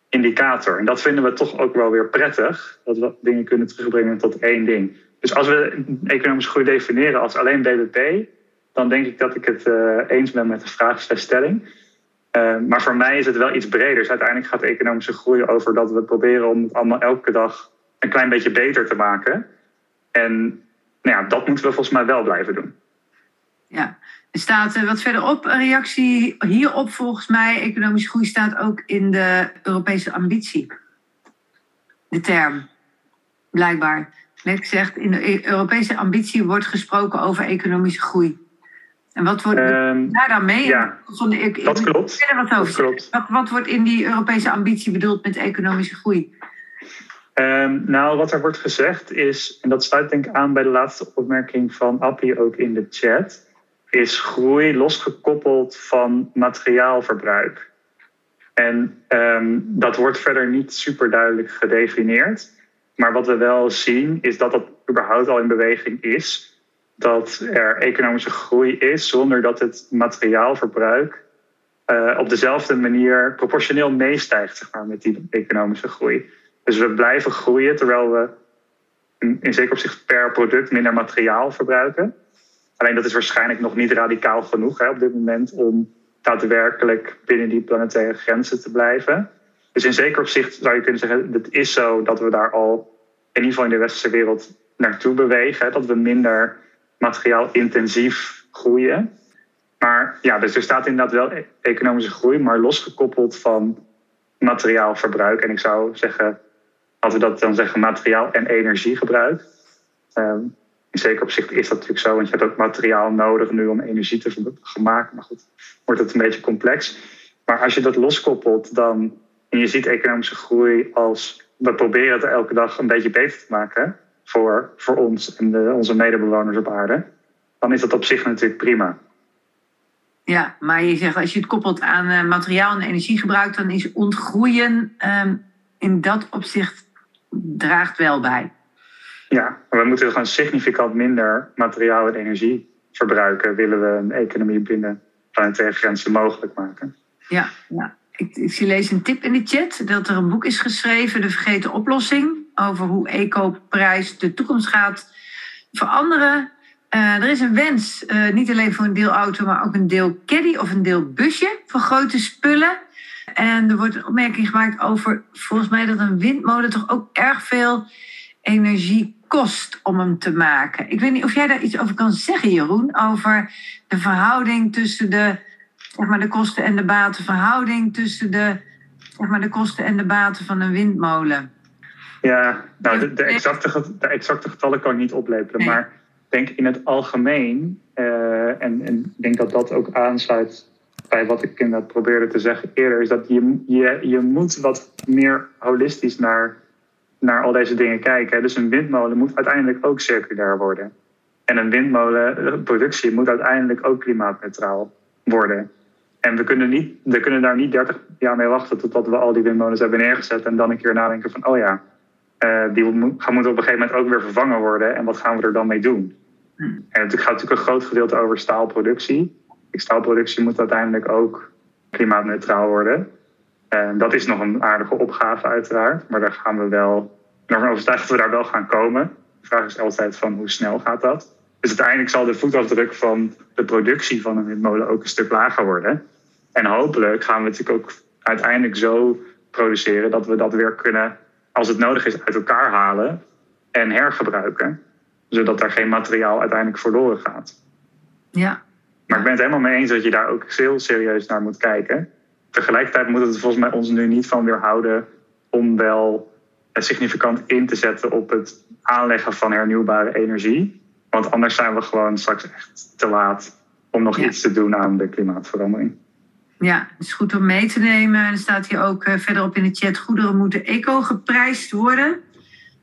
indicator. En dat vinden we toch ook wel weer prettig, dat we dingen kunnen terugbrengen tot één ding. Dus als we economische groei definiëren als alleen BBP, dan denk ik dat ik het uh, eens ben met de vraagstelling. Uh, maar voor mij is het wel iets breder. Dus uiteindelijk gaat economische groei over dat we proberen om het allemaal elke dag een klein beetje beter te maken. En nou ja, dat moeten we volgens mij wel blijven doen. Ja, er staat uh, wat verderop een reactie hierop volgens mij. Economische groei staat ook in de Europese ambitie. De term, blijkbaar. Net zegt, in de Europese ambitie wordt gesproken over economische groei. En wat wordt um, daar dan mee? Ja, de, dat klopt. Wat, dat klopt. Wat, wat, wordt in die Europese ambitie bedoeld met economische groei? Um, nou, wat er wordt gezegd is, en dat sluit denk ik aan bij de laatste opmerking van Appie ook in de chat, is groei losgekoppeld van materiaalverbruik. En um, dat wordt verder niet super duidelijk gedefinieerd. Maar wat we wel zien is dat dat überhaupt al in beweging is. Dat er economische groei is zonder dat het materiaalverbruik uh, op dezelfde manier proportioneel meestijgt zeg met die economische groei. Dus we blijven groeien terwijl we in, in zeker opzicht per product minder materiaal verbruiken. Alleen dat is waarschijnlijk nog niet radicaal genoeg hè, op dit moment om daadwerkelijk binnen die planetaire grenzen te blijven. Dus in zeker opzicht zou je kunnen zeggen, het is zo dat we daar al in ieder geval in de westerse wereld naartoe bewegen. Hè, dat we minder materiaal intensief groeien. Maar ja, dus er staat inderdaad wel e-, economische groei, maar losgekoppeld van materiaalverbruik. En ik zou zeggen, als we dat dan zeggen, materiaal en energiegebruik. Um, in zeker opzicht is dat natuurlijk zo, want je hebt ook materiaal nodig nu om energie te maken. Maar goed, wordt het een beetje complex. Maar als je dat loskoppelt, dan en je ziet economische groei als we proberen het elke dag een beetje beter te maken voor, voor ons en de, onze medebewoners op aarde, dan is dat op zich natuurlijk prima. Ja, maar je zegt als je het koppelt aan uh, materiaal en energiegebruik, dan is ontgroeien um, in dat opzicht draagt wel bij. Ja, we moeten gewoon significant minder materiaal en energie verbruiken, willen we een economie binnen planetaire grenzen mogelijk maken. Ja, ja. Ik, ik lees een tip in de chat dat er een boek is geschreven, De Vergeten Oplossing, over hoe ecoprijs de toekomst gaat veranderen. Uh, er is een wens, uh, niet alleen voor een deel auto, maar ook een deel caddy of een deel busje voor grote spullen. En er wordt een opmerking gemaakt over, volgens mij, dat een windmolen toch ook erg veel energie kost om hem te maken. Ik weet niet of jij daar iets over kan zeggen, Jeroen, over de verhouding tussen de, zeg maar, de kosten en de baten, verhouding tussen de, zeg maar, de kosten en de baten van een windmolen. Ja, nou, de, de exacte, de exacte getallen kan ik niet oplepelen, maar ik denk in het algemeen, uh, en, en ik denk dat dat ook aansluit bij wat ik inderdaad probeerde te zeggen eerder, is dat je, je, je moet wat meer holistisch naar naar al deze dingen kijken. Dus een windmolen moet uiteindelijk ook circulair worden. En een windmolenproductie moet uiteindelijk ook klimaatneutraal worden. En we kunnen, niet, we kunnen daar niet 30 jaar mee wachten totdat we al die windmolens hebben neergezet en dan een keer nadenken van, oh ja, uh, die gaan moeten op een gegeven moment ook weer vervangen worden en wat gaan we er dan mee doen? Hmm. En het gaat natuurlijk een groot gedeelte over staalproductie. Die staalproductie moet uiteindelijk ook klimaatneutraal worden. En dat is nog een aardige opgave uiteraard, maar daar gaan we wel, ik ben overtuigd dat we daar wel gaan komen. De vraag is altijd van hoe snel gaat dat? Dus uiteindelijk zal de voetafdruk van de productie van een windmolen ook een stuk lager worden. En hopelijk gaan we natuurlijk ook uiteindelijk zo produceren dat we dat weer kunnen, als het nodig is, uit elkaar halen en hergebruiken. Zodat er geen materiaal uiteindelijk verloren gaat. Ja. Maar ik ben het helemaal mee eens dat je daar ook heel serieus naar moet kijken tegelijkertijd moet het volgens mij ons nu niet van weerhouden om wel significant in te zetten op het aanleggen van hernieuwbare energie. Want anders zijn we gewoon straks echt te laat om nog iets te doen aan de klimaatverandering. Ja, is goed om mee te nemen. Er staat hier ook uh, verderop in de chat: goederen moeten eco geprijsd worden.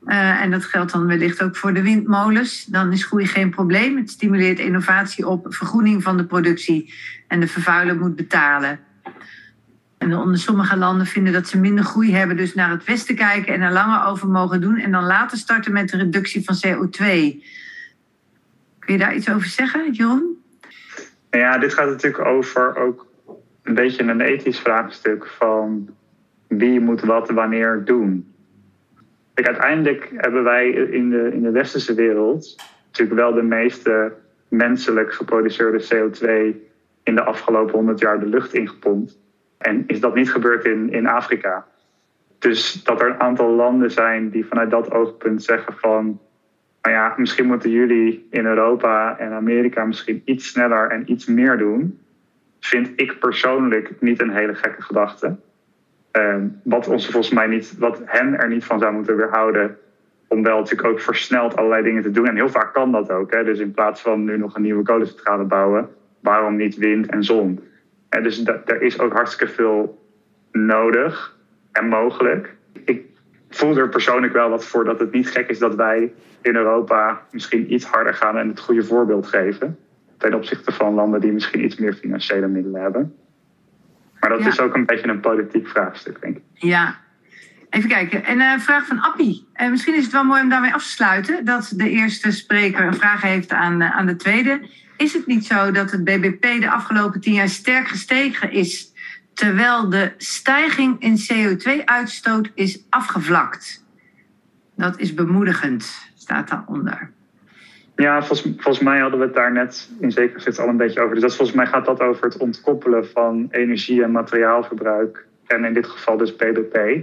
Uh, en dat geldt dan wellicht ook voor de windmolens. Dan is groei geen probleem. Het stimuleert innovatie op vergroening van de productie. En de vervuiler moet betalen. En onder sommige landen vinden dat ze minder groei hebben, dus naar het westen kijken en er langer over mogen doen. En dan later starten met de reductie van CO2. Kun je daar iets over zeggen, Jeroen? Ja, dit gaat natuurlijk over ook een beetje een ethisch vraagstuk van wie moet wat wanneer doen. Kijk, uiteindelijk hebben wij in de, in de westerse wereld natuurlijk wel de meeste menselijk geproduceerde CO2 in de afgelopen 100 jaar de lucht ingepompt. En is dat niet gebeurd in, in Afrika? Dus dat er een aantal landen zijn die vanuit dat oogpunt zeggen van... Nou ja, misschien moeten jullie in Europa en Amerika misschien iets sneller en iets meer doen. Vind ik persoonlijk niet een hele gekke gedachte. Ehm, wat ons volgens mij niet, wat hen er niet van zou moeten weerhouden om wel natuurlijk ook versneld allerlei dingen te doen. En heel vaak kan dat ook. Hè? Dus in plaats van nu nog een nieuwe kolencentrale bouwen, waarom niet wind en zon? Dus er is ook hartstikke veel nodig en mogelijk. Ik voel er persoonlijk wel wat voor dat het niet gek is dat wij in Europa misschien iets harder gaan en het goede voorbeeld geven. Ten opzichte van landen die misschien iets meer financiële middelen hebben. Maar dat is ook een beetje een politiek vraagstuk, denk ik. Ja, Even kijken. En een uh, vraag van Appie. Uh, misschien is het wel mooi om daarmee af te sluiten. Dat de eerste spreker een vraag heeft aan, uh, aan de tweede. Is het niet zo dat het BBP de afgelopen tien jaar sterk gestegen is, terwijl de stijging in CO2-uitstoot is afgevlakt? Dat is bemoedigend, staat daaronder. Ja, volgens, volgens mij hadden we het daar net in zekere zin al een beetje over. Dus dat, volgens mij gaat dat over het ontkoppelen van energie- en materiaalverbruik. En in dit geval dus BBP.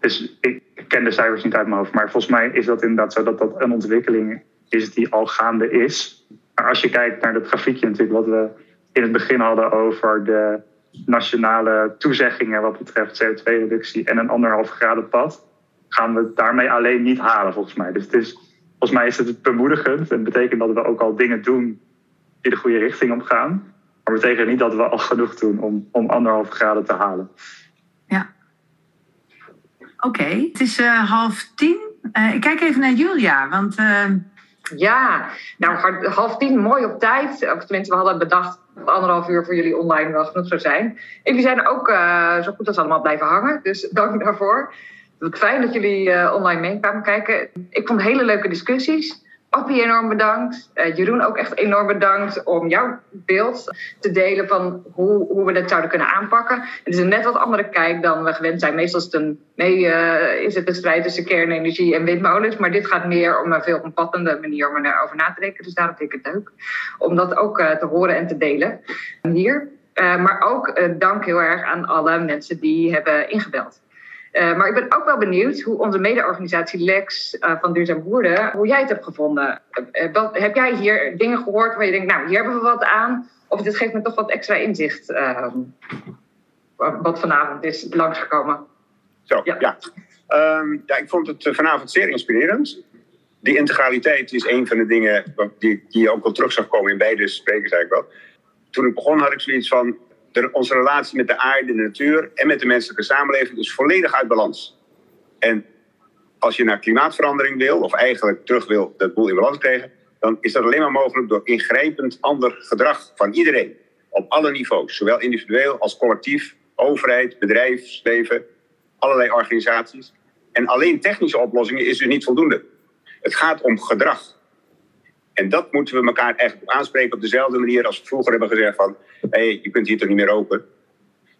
Dus ik ken de cijfers niet uit mijn hoofd. Maar volgens mij is dat inderdaad zo dat dat een ontwikkeling is die al gaande is. Maar als je kijkt naar dat grafiekje natuurlijk wat we in het begin hadden over de nationale toezeggingen wat betreft CO2-reductie en een anderhalf graden pad, gaan we het daarmee alleen niet halen volgens mij. Dus het is, volgens mij is het bemoedigend en betekent dat we ook al dingen doen die de goede richting op gaan. Maar betekent niet dat we al genoeg doen om, om anderhalf graden te halen. Ja. Oké, het is uh, half tien. Uh, ik kijk even naar Julia, want uh, ja, nou half tien, mooi op tijd. Of tenminste, we hadden bedacht dat anderhalf uur voor jullie online wel genoeg zou zijn. En jullie zijn ook uh, zo goed als allemaal blijven hangen, dus dank daarvoor. Fijn dat jullie uh, online mee kwamen kijken. Ik vond hele leuke discussies. Appie enorm bedankt. Uh, Jeroen ook echt enorm bedankt om jouw beeld te delen van hoe, hoe we dat zouden kunnen aanpakken. Het is een net wat andere kijk dan we gewend zijn. Meestal is het een, nee, uh, is het een strijd tussen kernenergie en windmolens. Maar dit gaat meer om een veel omvattende manier om erover na te denken. Dus daarom vind ik het leuk om dat ook te horen en te delen hier. maar ook dank heel erg aan alle mensen die hebben ingebeld. Uh, maar ik ben ook wel benieuwd hoe onze mede-organisatie Lex uh, van Duurzaam Boeren, hoe jij het hebt gevonden. Uh, wat, heb jij hier dingen gehoord waar je denkt, nou, hier hebben we wat aan? Of dit geeft me toch wat extra inzicht, ehm, wat vanavond is langsgekomen? Zo, ja. Ja, um, ja ik vond het vanavond zeer inspirerend. Die integraliteit is een van de dingen die, die je ook wel terug zag komen in beide sprekers eigenlijk wel. Toen ik begon had ik zoiets van, onze relatie met de aarde, de natuur en met de menselijke samenleving is volledig uit balans. En als je naar klimaatverandering wil, of eigenlijk terug wil dat boel in balans krijgen, dan is dat alleen maar mogelijk door ingrijpend ander gedrag van iedereen. Op alle niveaus, zowel individueel als collectief, overheid, bedrijfsleven, allerlei organisaties. En alleen technische oplossingen is dus niet voldoende. Het gaat om gedrag. En dat moeten we elkaar eigenlijk aanspreken op dezelfde manier als we vroeger hebben gezegd van... hé, hey, je kunt hier toch niet meer roken?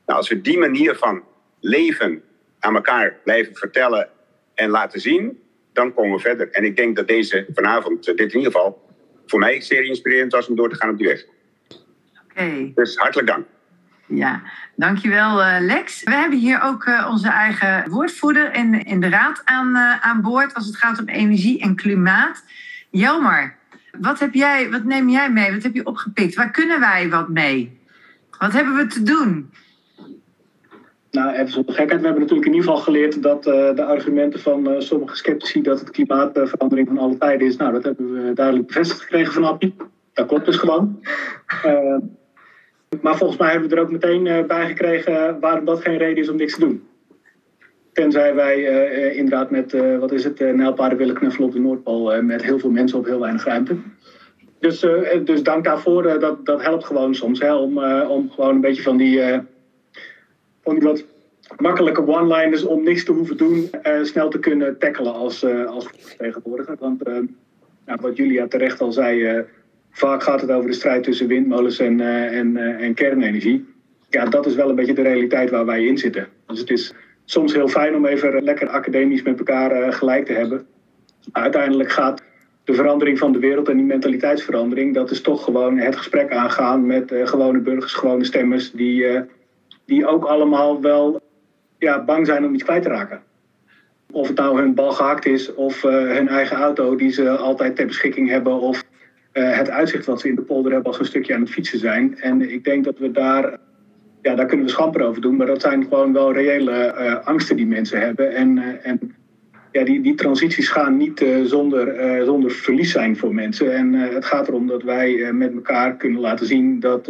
Nou, als we die manier van leven aan elkaar blijven vertellen en laten zien... dan komen we verder. En ik denk dat deze vanavond, dit in ieder geval... voor mij zeer inspirerend was om door te gaan op die weg. Oké. Okay. Dus hartelijk dank. Ja, dankjewel uh, Lex. We hebben hier ook uh, onze eigen woordvoerder in, in de raad aan, uh, aan boord... als het gaat om energie en klimaat. Jelmar, wat, heb jij, wat neem jij mee? Wat heb je opgepikt? Waar kunnen wij wat mee? Wat hebben we te doen? Nou, even zonder gekheid. We hebben natuurlijk in ieder geval geleerd dat uh, de argumenten van uh, sommige sceptici dat het klimaatverandering van alle tijden is. Nou, dat hebben we duidelijk bevestigd gekregen van Appie. Dat klopt dus gewoon. Uh, maar volgens mij hebben we er ook meteen bij gekregen waarom dat geen reden is om niks te doen. Tenzij wij inderdaad met, wat is het, nijlpaarden willen knuffelen op de Noordpool met heel veel mensen op heel weinig ruimte. Dus, dus dank daarvoor, dat, dat helpt gewoon soms hè, om, om gewoon een beetje van die, van die wat makkelijke one-liners om niks te hoeven doen, snel te kunnen tackelen als, als vertegenwoordiger. Want nou, wat Julia terecht al zei, vaak gaat het over de strijd tussen windmolens en, en, en kernenergie ja, dat is wel een beetje de realiteit waar wij in zitten. Dus het is soms heel fijn om even lekker academisch met elkaar eh, gelijk te hebben. Maar uiteindelijk gaat de verandering van de wereld en die mentaliteitsverandering, dat is toch gewoon het gesprek aangaan met uh, gewone burgers, gewone stemmers, die, uh, die ook allemaal wel ja, bang zijn om iets kwijt te raken. Of het nou hun bal gehakt is, of hun eigen auto die ze altijd ter beschikking hebben, of het uitzicht wat ze in de polder hebben als een stukje aan het fietsen zijn. En ik denk dat we daar ja, daar kunnen we schamper over doen. Maar dat zijn gewoon wel reële uh, angsten die mensen hebben. En, uh, en ja, die, die transities gaan niet uh, zonder, zonder verlies zijn voor mensen. En het gaat erom dat wij met elkaar kunnen laten zien dat,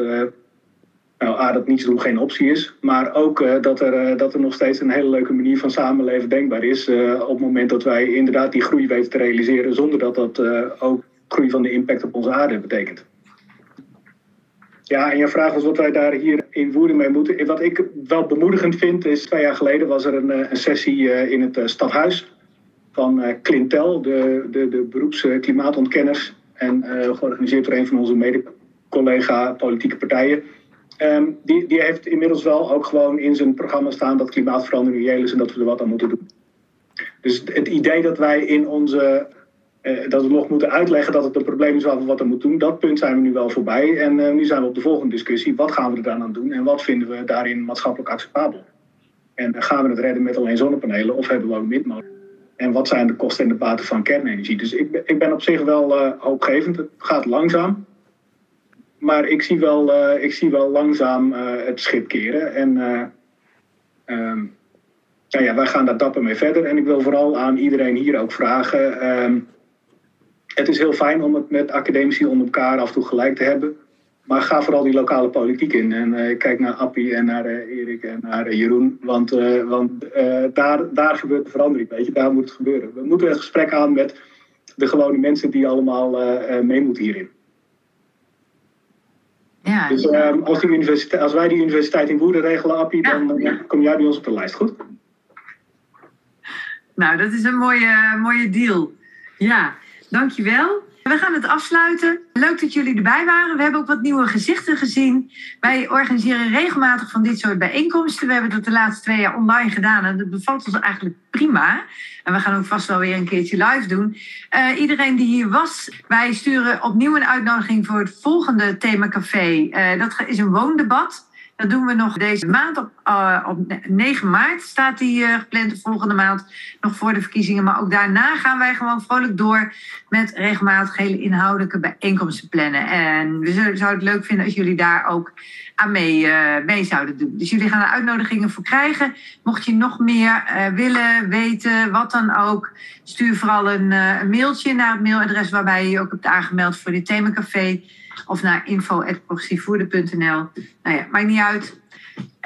nou, A, dat niets doen geen optie is. Maar ook dat, er, dat er nog steeds een hele leuke manier van samenleven denkbaar is. op het moment dat wij inderdaad die groei weten te realiseren. Zonder dat dat ook groei van de impact op onze aarde betekent. Ja, en je vraag was wat wij daar hier in Woerden mee moeten. Wat ik wel bemoedigend vind is, twee jaar geleden was er een, eh, een sessie eh, in het eh, stadhuis van Clintel, de, de, de beroepsklimaatontkenners. En georganiseerd door een van onze mede-collega politieke partijen. Um, die, die heeft inmiddels wel ook gewoon in zijn programma staan dat klimaatverandering reëel is en dat we er wat aan moeten doen. Dus het idee dat wij in onze uh, dat we nog moeten uitleggen dat het een probleem is waar we wat aan moeten doen. Dat punt zijn we nu wel voorbij. En uh, nu zijn we op de volgende discussie. Wat gaan we er dan aan doen en wat vinden we daarin maatschappelijk acceptabel? En uh, gaan we het redden met alleen zonnepanelen of hebben we ook windmolens? En wat zijn de kosten en de baten van kernenergie? Dus ik, ik ben op zich wel hoopgevend. Het gaat langzaam. Maar ik zie wel, ik zie wel langzaam het schip keren. En um, nou ja, wij gaan daar dapper mee verder. En ik wil vooral aan iedereen hier ook vragen. Um, het is heel fijn om het met academici onder elkaar af en toe gelijk te hebben. Maar ga vooral die lokale politiek in. En uh, kijk naar Appie en naar uh, Erik en naar uh, Jeroen. Want, want daar, daar gebeurt de verandering. Weet je, daar moet het gebeuren. We moeten het gesprek aan met de gewone mensen die allemaal mee moeten hierin. Ja, dus ehm, als, die universiteit, als wij die universiteit in Woerden regelen, Appie, dan kom jij bij ons op de lijst. Goed? Nou, dat is een mooie, mooie deal. Ja. Dankjewel. We gaan het afsluiten. Leuk dat jullie erbij waren. We hebben ook wat nieuwe gezichten gezien. Wij organiseren regelmatig van dit soort bijeenkomsten. We hebben dat de laatste twee jaar online gedaan en dat bevalt ons eigenlijk prima. En we gaan ook vast wel weer een keertje live doen. Uh, iedereen die hier was, wij sturen opnieuw een uitnodiging voor het volgende themacafé. Uh, dat is een woondebat. Dat doen we nog deze maand. Op, uh, op 9 maart staat die uh, gepland de volgende maand. Nog voor de verkiezingen. Maar ook daarna gaan wij gewoon vrolijk door met regelmatig hele inhoudelijke bijeenkomsten plannen. En we zouden het leuk vinden als jullie daar ook aan mee, uh, mee zouden doen. Dus jullie gaan er uitnodigingen voor krijgen. Mocht je nog meer willen weten, wat dan ook, stuur vooral een, een mailtje naar het mailadres waarbij je je ook hebt aangemeld voor dit themacafé of naar info.progressievoerder.nl. Nou ja, maakt niet uit.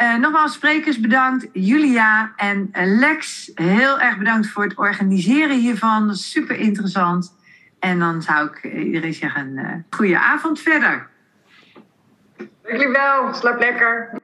Uh, nogmaals, sprekers bedankt. Julia en Lex, heel erg bedankt voor het organiseren hiervan. Super interessant. En dan zou ik iedereen zeggen, uh, goede avond verder. Jullie wel, slaap lekker.